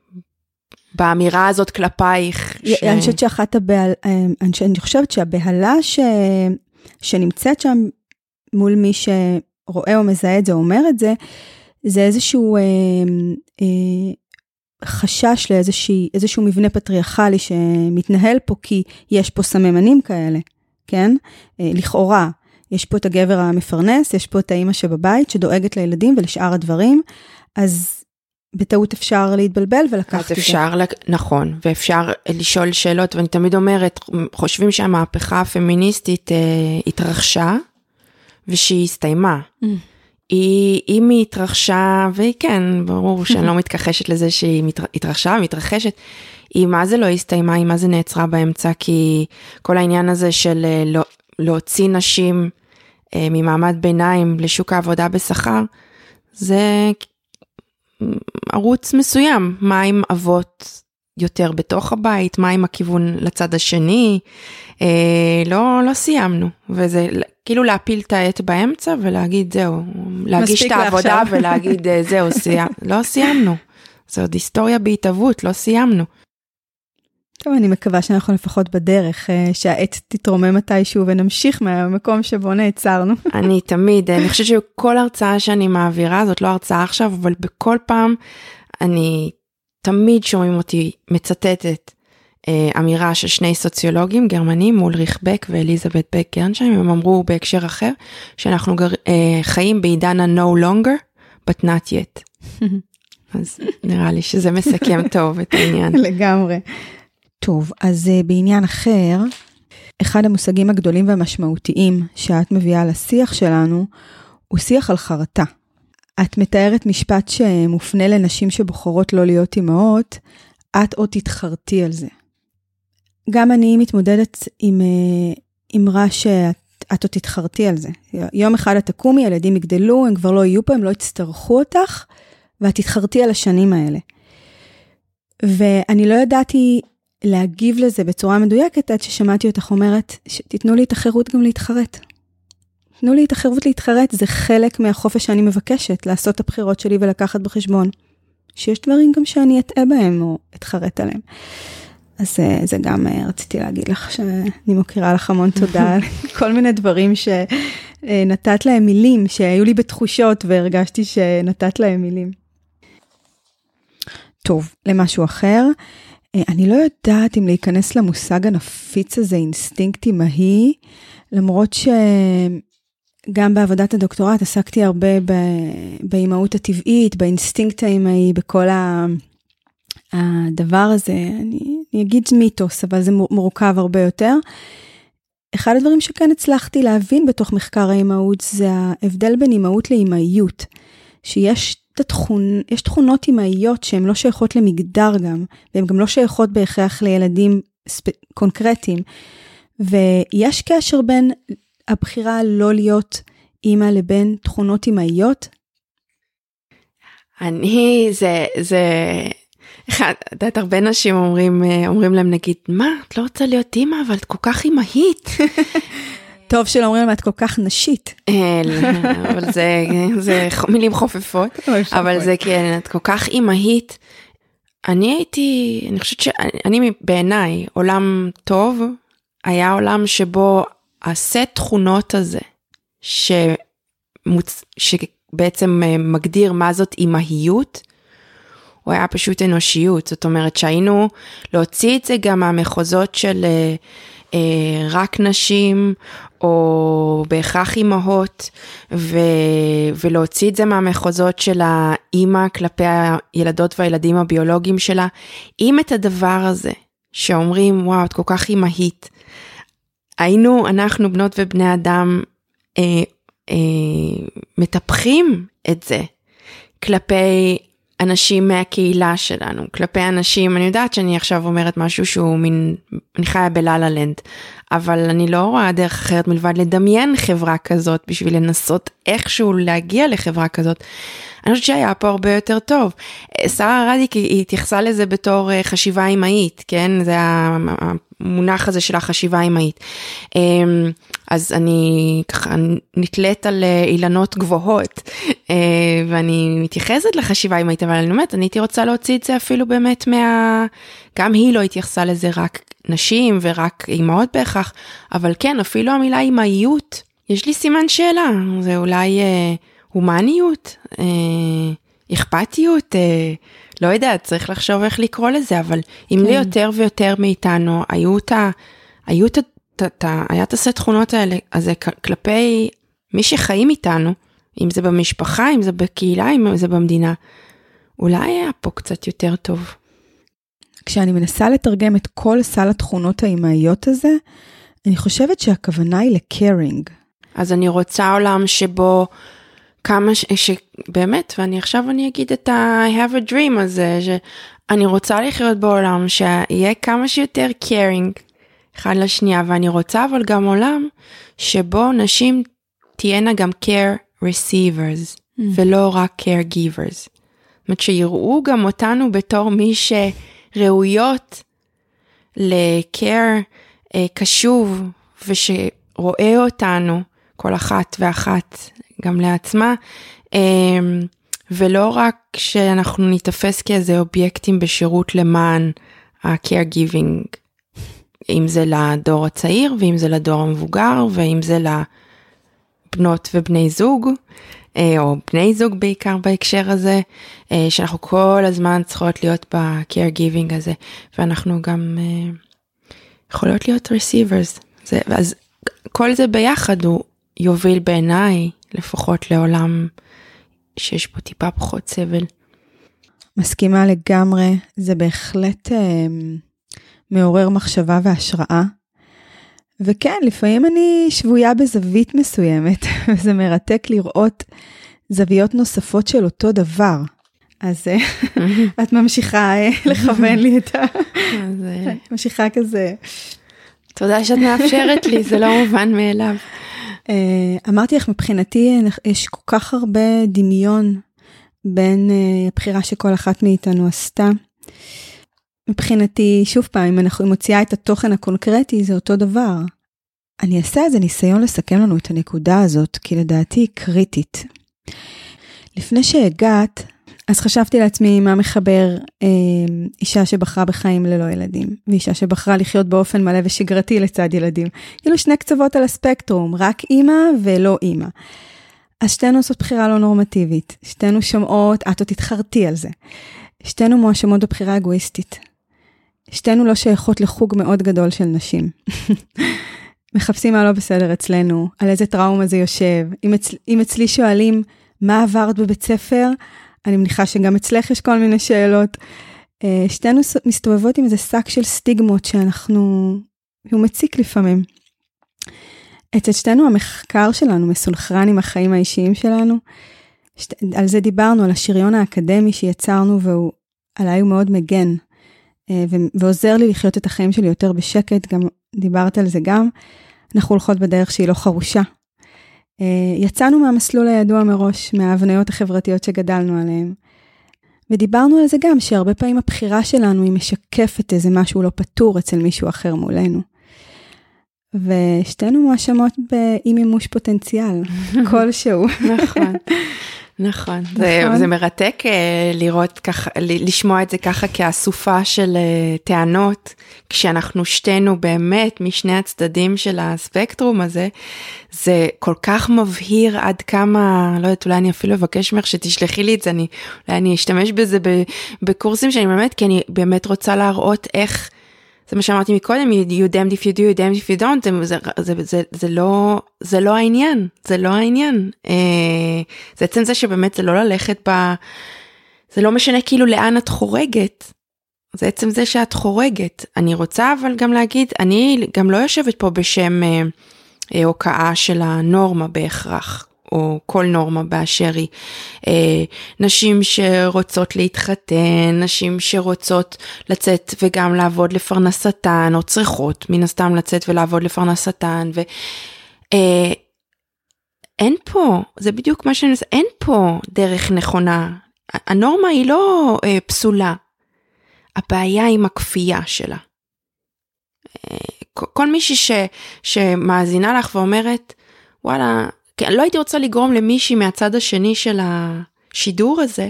באמירה הזאת כלפייך. ש... אני חושבת שאחת הבהלה, אה, אני חושבת שהבהלה ש... שנמצאת שם מול מי שרואה או מזהה את זה או אומר את זה, זה איזשהו אה, אה, חשש לאיזשהו מבנה פטריארכלי שמתנהל פה כי יש פה סממנים כאלה, כן? אה, לכאורה. יש פה את הגבר המפרנס, יש פה את האימא שבבית שדואגת לילדים ולשאר הדברים, אז בטעות אפשר להתבלבל ולקחת את זה. אפשר, לק... נכון, ואפשר לשאול שאלות, ואני תמיד אומרת, חושבים שהמהפכה הפמיניסטית אה, התרחשה, ושהיא הסתיימה. Mm. היא, אם היא התרחשה, והיא כן, ברור *laughs* שאני לא מתכחשת לזה שהיא מת, התרחשה ומתרחשת, היא מה זה לא הסתיימה, היא מה זה נעצרה באמצע, כי כל העניין הזה של אה, לא, להוציא נשים אה, ממעמד ביניים לשוק העבודה בשכר, זה ערוץ מסוים, מה עם אבות יותר בתוך הבית, מה עם הכיוון לצד השני, אה, לא, לא סיימנו, וזה כאילו להפיל את העט באמצע ולהגיד זהו, להגיש את העבודה *laughs* ולהגיד אה, זהו, סיימ, לא סיימנו, זה עוד היסטוריה בהתהוות, לא סיימנו. טוב, אני מקווה שאנחנו לפחות בדרך, אה, שהעט תתרומם מתישהו ונמשיך מהמקום שבו נעצרנו. *laughs* אני תמיד, אני חושבת שכל הרצאה שאני מעבירה, זאת לא הרצאה עכשיו, אבל בכל פעם אני תמיד שומעים אותי מצטטת אה, אמירה של שני סוציולוגים גרמנים, אולריך בק ואליזבת בק גרנשיים, הם אמרו בהקשר אחר, שאנחנו גר, אה, חיים בעידן ה-no longer, but not yet. אז נראה לי שזה מסכם טוב את העניין. *laughs* לגמרי. טוב, אז uh, בעניין אחר, אחד המושגים הגדולים והמשמעותיים שאת מביאה לשיח שלנו, הוא שיח על חרטה. את מתארת משפט שמופנה לנשים שבוחרות לא להיות אימהות, את עוד תתחרטי על זה. גם אני מתמודדת עם אמרה שאת את עוד תתחרטי על זה. יום אחד את תקומי, ילדים יגדלו, הם כבר לא יהיו פה, הם לא יצטרכו אותך, ואת תתחרטי על השנים האלה. ואני לא ידעתי להגיב לזה בצורה מדויקת עד ששמעתי אותך אומרת, תיתנו לי את החירות גם להתחרט. תנו לי את החירות להתחרט, זה חלק מהחופש שאני מבקשת, לעשות את הבחירות שלי ולקחת בחשבון. שיש דברים גם שאני אטעה בהם או אתחרט עליהם. אז אה, זה גם אה, רציתי להגיד לך שאני מוקירה לך המון *laughs* תודה על כל מיני דברים שנתת להם מילים, שהיו לי בתחושות והרגשתי שנתת להם מילים. טוב, למשהו אחר. אה, אני לא יודעת אם להיכנס למושג הנפיץ הזה, אינסטינקט אימהי, למרות שגם בעבודת הדוקטורט עסקתי הרבה באימהות הטבעית, באינסטינקט האימהי, בכל הדבר הזה, אני, אני אגיד מיתוס, אבל זה מורכב הרבה יותר. אחד הדברים שכן הצלחתי להבין בתוך מחקר האימהות זה ההבדל בין אימהות לאימהיות, שיש התכונ... יש תכונות אימהיות שהן לא שייכות למגדר גם, והן גם לא שייכות בהכרח לילדים ספ... קונקרטיים. ויש קשר בין הבחירה לא להיות אימא לבין תכונות אימהיות? אני, זה, זה, את יודעת, הרבה נשים אומרים, אומרים להם נגיד, מה, את לא רוצה להיות אימא, אבל את כל כך אימהית. *laughs* טוב שלא אומרים להם את כל כך נשית. אה, אבל זה, זה מילים חופפות, *laughs* אבל זה כן, את כל כך אימהית. אני הייתי, אני חושבת שאני בעיניי עולם טוב היה עולם שבו הסט תכונות הזה, שמוצ... שבעצם אה, מגדיר מה זאת אימהיות, הוא היה פשוט אנושיות, זאת אומרת שהיינו להוציא את זה גם מהמחוזות של אה, אה, רק נשים או בהכרח אימהות ו, ולהוציא את זה מהמחוזות של האימא כלפי הילדות והילדים הביולוגיים שלה, אם את הדבר הזה שאומרים וואו את כל כך אימהית, היינו אנחנו בנות ובני אדם אה, אה, מטפחים את זה כלפי אנשים מהקהילה שלנו, כלפי אנשים, אני יודעת שאני עכשיו אומרת משהו שהוא מין, אני חיה בלה-לה לנד, אבל אני לא רואה דרך אחרת מלבד לדמיין חברה כזאת בשביל לנסות איכשהו להגיע לחברה כזאת. אני חושבת שהיה פה הרבה יותר טוב. שרה רדיק התייחסה לזה בתור אה, חשיבה אמהית, כן? זה המונח הזה של החשיבה אמהית. אמ, אז אני ככה נתלית על אה, אילנות גבוהות אה, ואני מתייחסת לחשיבה אמהית, אבל אני אומרת, אני הייתי רוצה להוציא את זה אפילו באמת מה... גם היא לא התייחסה לזה רק נשים ורק אימהות בהכרח, אבל כן, אפילו המילה אמהיות, יש לי סימן שאלה, זה אולי אה, הומניות, אה, אכפתיות, אה, לא יודעת, צריך לחשוב איך לקרוא לזה, אבל אם כן. לי יותר ויותר מאיתנו היו את ה... היו את ה... היה את הסט תכונות האלה, אז זה כלפי מי שחיים איתנו, אם זה במשפחה, אם זה בקהילה, אם זה במדינה, אולי היה פה קצת יותר טוב. כשאני מנסה לתרגם את כל סל התכונות האימהיות הזה, אני חושבת שהכוונה היא לקרינג. אז אני רוצה עולם שבו כמה, ש... שבאמת, ואני עכשיו אני אגיד את ה- I have a dream הזה, שאני רוצה לחיות בעולם שיהיה כמה שיותר caring אחד לשנייה, ואני רוצה אבל גם עולם שבו נשים תהיינה גם care receivers, mm. ולא רק care givers. זאת אומרת שיראו גם אותנו בתור מי שראויות ל-care אה, קשוב, ושרואה אותנו, כל אחת ואחת, גם לעצמה, אה, ולא רק שאנחנו ניתפס כאיזה אובייקטים בשירות למען ה-caregiving אם זה לדור הצעיר ואם זה לדור המבוגר ואם זה לבנות ובני זוג, אה, או בני זוג בעיקר בהקשר הזה, אה, שאנחנו כל הזמן צריכות להיות ב-caregiving הזה, ואנחנו גם אה, יכולות להיות receivers. זה, אז כל זה ביחד הוא יוביל בעיניי לפחות לעולם שיש בו טיפה פחות סבל. מסכימה לגמרי, זה בהחלט... אה... מעורר מחשבה והשראה. וכן, לפעמים אני שבויה בזווית מסוימת, *laughs* וזה מרתק לראות זוויות נוספות של אותו דבר. אז אה, *laughs* את ממשיכה אה, לכוון לי את ה... אה, ממשיכה כזה. תודה שאת מאפשרת לי, זה לא מובן מאליו. אמרתי לך, מבחינתי יש כל כך הרבה דמיון בין הבחירה שכל אחת מאיתנו עשתה. מבחינתי, שוב פעם, אם אנחנו מוציאה את התוכן הקונקרטי, זה אותו דבר. אני אעשה איזה ניסיון לסכם לנו את הנקודה הזאת, כי לדעתי היא קריטית. לפני שהגעת, אז חשבתי לעצמי מה מחבר אה, אישה שבחרה בחיים ללא ילדים, ואישה שבחרה לחיות באופן מלא ושגרתי לצד ילדים. כאילו שני קצוות על הספקטרום, רק אימא ולא אימא. אז שתינו עושות בחירה לא נורמטיבית, שתינו שומעות, את עוד תתחרתי על זה. שתינו מואשמות בבחירה אגואיסטית. שתינו לא שייכות לחוג מאוד גדול של נשים. *laughs* מחפשים מה לא בסדר אצלנו, על איזה טראומה זה יושב. אם, אצ... אם אצלי שואלים מה עברת בבית ספר, אני מניחה שגם אצלך יש כל מיני שאלות. אה, שתינו מסתובבות עם איזה שק של סטיגמות שאנחנו, הוא מציק לפעמים. אצל שתינו המחקר שלנו מסונכרן עם החיים האישיים שלנו. שת... על זה דיברנו, על השריון האקדמי שיצרנו והוא עליי הוא מאוד מגן. אה, ועוזר לי לחיות את החיים שלי יותר בשקט, גם דיברת על זה גם. אנחנו הולכות בדרך שהיא לא חרושה. אה, יצאנו מהמסלול הידוע מראש, מההבניות החברתיות שגדלנו עליהן. ודיברנו על זה גם, שהרבה פעמים הבחירה שלנו היא משקפת איזה משהו לא פתור אצל מישהו אחר מולנו. ושתינו מואשמות באי מימוש פוטנציאל, *laughs* כלשהו. נכון. נכון, זה, נכון? זה מרתק אה, לראות ככה, לשמוע את זה ככה כאסופה של אה, טענות, כשאנחנו שתינו באמת משני הצדדים של הספקטרום הזה, זה כל כך מבהיר עד כמה, לא יודעת, אולי אני אפילו אבקש ממך שתשלחי לי את זה, אני, אולי אני אשתמש בזה בקורסים שאני באמת, כי אני באמת רוצה להראות איך, זה מה שאמרתי מקודם, you, damned if you do, you damned if you don't, זה, זה, זה, זה, זה, לא, זה לא העניין, זה לא העניין. אה, זה עצם זה שבאמת זה לא ללכת ב... זה לא משנה כאילו לאן את חורגת. זה עצם זה שאת חורגת. אני רוצה אבל גם להגיד, אני גם לא יושבת פה בשם אה, אה, הוקעה של הנורמה בהכרח. או כל נורמה באשר היא. אה, נשים שרוצות להתחתן, נשים שרוצות לצאת וגם לעבוד לפרנסתן, או צריכות מן הסתם לצאת ולעבוד לפרנסתן, ו... אה, אין פה, זה בדיוק מה שאני אין פה דרך נכונה. הנורמה היא לא אה, פסולה, הבעיה עם הכפייה שלה. אה, כל מישהי שמאזינה לך ואומרת, וואלה, כן, לא הייתי רוצה לגרום למישהי מהצד השני של השידור הזה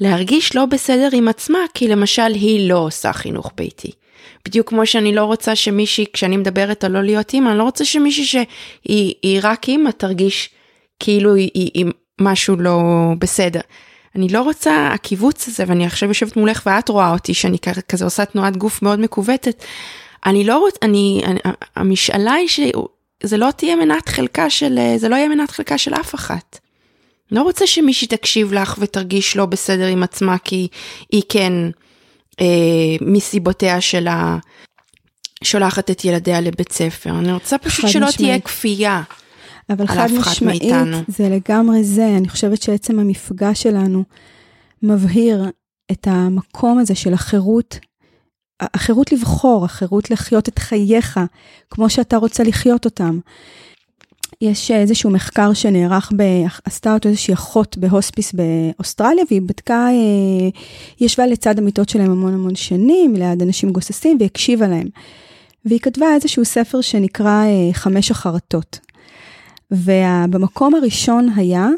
להרגיש לא בסדר עם עצמה, כי למשל היא לא עושה חינוך ביתי. בדיוק כמו שאני לא רוצה שמישהי, כשאני מדברת על לא להיות אימא, אני לא רוצה שמישהי שהיא רק אימא תרגיש כאילו היא, היא, היא משהו לא בסדר. אני לא רוצה הקיבוץ הזה, ואני עכשיו יושבת מולך ואת רואה אותי, שאני כזה עושה תנועת גוף מאוד מכווצת. אני לא רוצה, אני, אני, המשאלה היא שזה לא תהיה מנת חלקה של, זה לא יהיה מנת חלקה של אף אחת. לא רוצה שמישהי תקשיב לך ותרגיש לא בסדר עם עצמה, כי היא כן, אה, מסיבותיה שלה, שולחת את ילדיה לבית ספר. אני רוצה פשוט שלא משמעית. תהיה כפייה. אבל חד משמעית, מאיתנו. זה לגמרי זה. אני חושבת שעצם המפגש שלנו מבהיר את המקום הזה של החירות, החירות לבחור, החירות לחיות את חייך כמו שאתה רוצה לחיות אותם. יש איזשהו מחקר שנערך, ב... עשתה אותו איזושהי אחות בהוספיס באוסטרליה, והיא בדקה, היא ישבה לצד המיטות שלהם המון המון שנים, ליד אנשים גוססים, והקשיבה להם. והיא כתבה איזשהו ספר שנקרא חמש החרטות. ובמקום הראשון היה,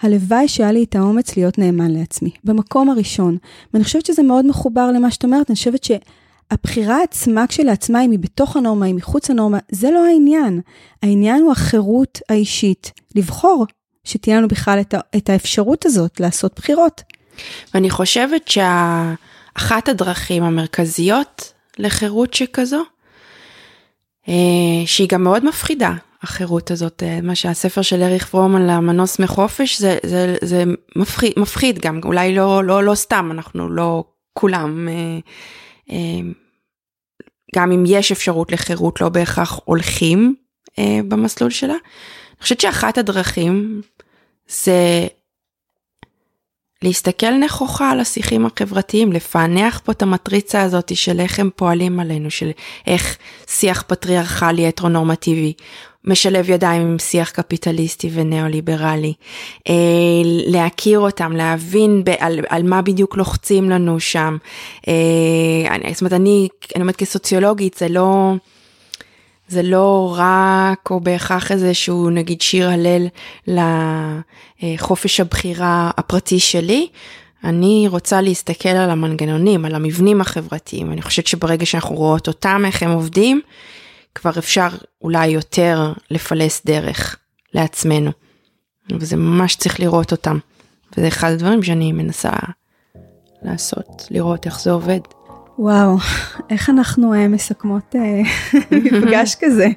הלוואי שהיה לי את האומץ להיות נאמן לעצמי. במקום הראשון. ואני חושבת שזה מאוד מחובר למה שאת אומרת, אני חושבת שהבחירה עצמה כשלעצמה, אם היא בתוך הנורמה, אם מחוץ לנורמה, זה לא העניין. העניין הוא החירות האישית, לבחור, שתהיה לנו בכלל את, את האפשרות הזאת לעשות בחירות. ואני חושבת שאחת הדרכים המרכזיות לחירות שכזו, שהיא גם מאוד מפחידה, החירות הזאת, מה שהספר של אריך פרומן למנוס מחופש, זה, זה, זה מפחיד, מפחיד גם, אולי לא, לא, לא סתם, אנחנו לא כולם, גם אם יש אפשרות לחירות, לא בהכרח הולכים במסלול שלה. אני חושבת שאחת הדרכים זה להסתכל נכוחה על השיחים החברתיים, לפענח פה את המטריצה הזאת של איך הם פועלים עלינו, של איך שיח פטריארכלי הטרונורמטיבי משלב ידיים עם שיח קפיטליסטי וניאו-ליברלי, אה, להכיר אותם, להבין ב- על, על מה בדיוק לוחצים לנו שם. אה, אני, זאת אומרת, אני, אני אומרת כסוציולוגית, זה לא... זה לא רק או בהכרח איזשהו נגיד שיר הלל לחופש הבחירה הפרטי שלי. אני רוצה להסתכל על המנגנונים, על המבנים החברתיים. אני חושבת שברגע שאנחנו רואות אותם, איך הם עובדים, כבר אפשר אולי יותר לפלס דרך לעצמנו. וזה ממש צריך לראות אותם. וזה אחד הדברים שאני מנסה לעשות, לראות איך זה עובד. וואו, *laughs* איך אנחנו uh, מסכמות uh, *laughs* מפגש *laughs* כזה?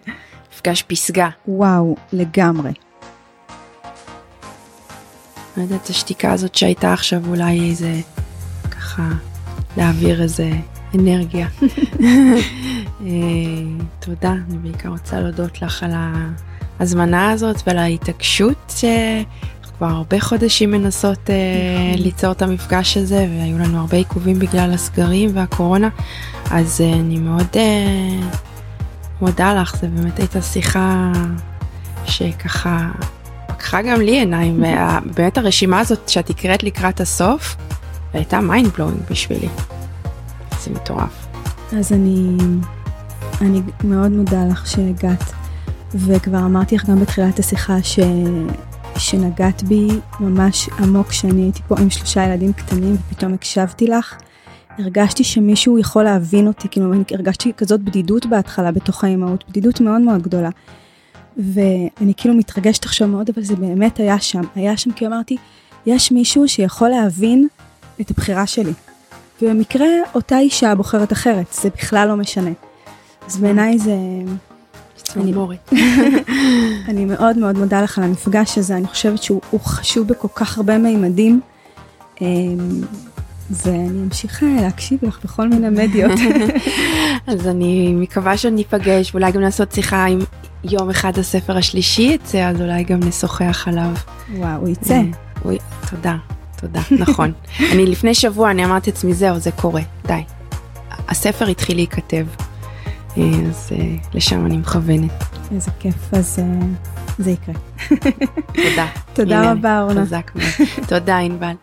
מפגש פסגה. וואו, לגמרי. לא יודעת, השתיקה הזאת שהייתה עכשיו אולי איזה, ככה, להעביר איזה אנרגיה. *laughs* תודה, אני בעיקר רוצה להודות לך על ההזמנה הזאת ועל ההתעקשות שאנחנו כבר הרבה חודשים מנסות אה, ליצור את המפגש הזה והיו לנו הרבה עיכובים בגלל הסגרים והקורונה, אז אני מאוד מודה לך, זה באמת הייתה שיחה שככה פקחה גם לי עיניים, *laughs* באמת הרשימה הזאת שאת הקראת לקראת הסוף, הייתה mind blowing בשבילי. זה מטורף. אז אני, אני מאוד מודה לך שהגעת, וכבר אמרתי לך גם בתחילת השיחה ש, שנגעת בי ממש עמוק כשאני הייתי פה עם שלושה ילדים קטנים ופתאום הקשבתי לך. הרגשתי שמישהו יכול להבין אותי, כאילו הרגשתי כזאת בדידות בהתחלה בתוך האימהות, בדידות מאוד מאוד גדולה. ואני כאילו מתרגשת עכשיו מאוד, אבל זה באמת היה שם. היה שם כי אמרתי, יש מישהו שיכול להבין את הבחירה שלי. ובמקרה אותה אישה בוחרת אחרת, זה בכלל לא משנה. אז בעיניי זה... אני, *laughs* אני מאוד מאוד מודה לך על המפגש הזה, אני חושבת שהוא חשוב בכל כך הרבה מימדים. אמ, ואני אמשיך להקשיב לך בכל מיני מדיות. *laughs* אז אני מקווה שניפגש, ואולי גם לעשות שיחה עם יום אחד הספר השלישי יצא, אז אולי גם נשוחח עליו. וואו, הוא יצא. אה, תודה, תודה, נכון. אני לפני שבוע, אני אמרתי לעצמי, זהו, זה קורה, די. הספר התחיל להיכתב, אה, אז אה, לשם אני מכוונת. איזה כיף, אז זה יקרה. תודה. תודה רבה, אורנה. חזק מאוד. תודה, ענבל.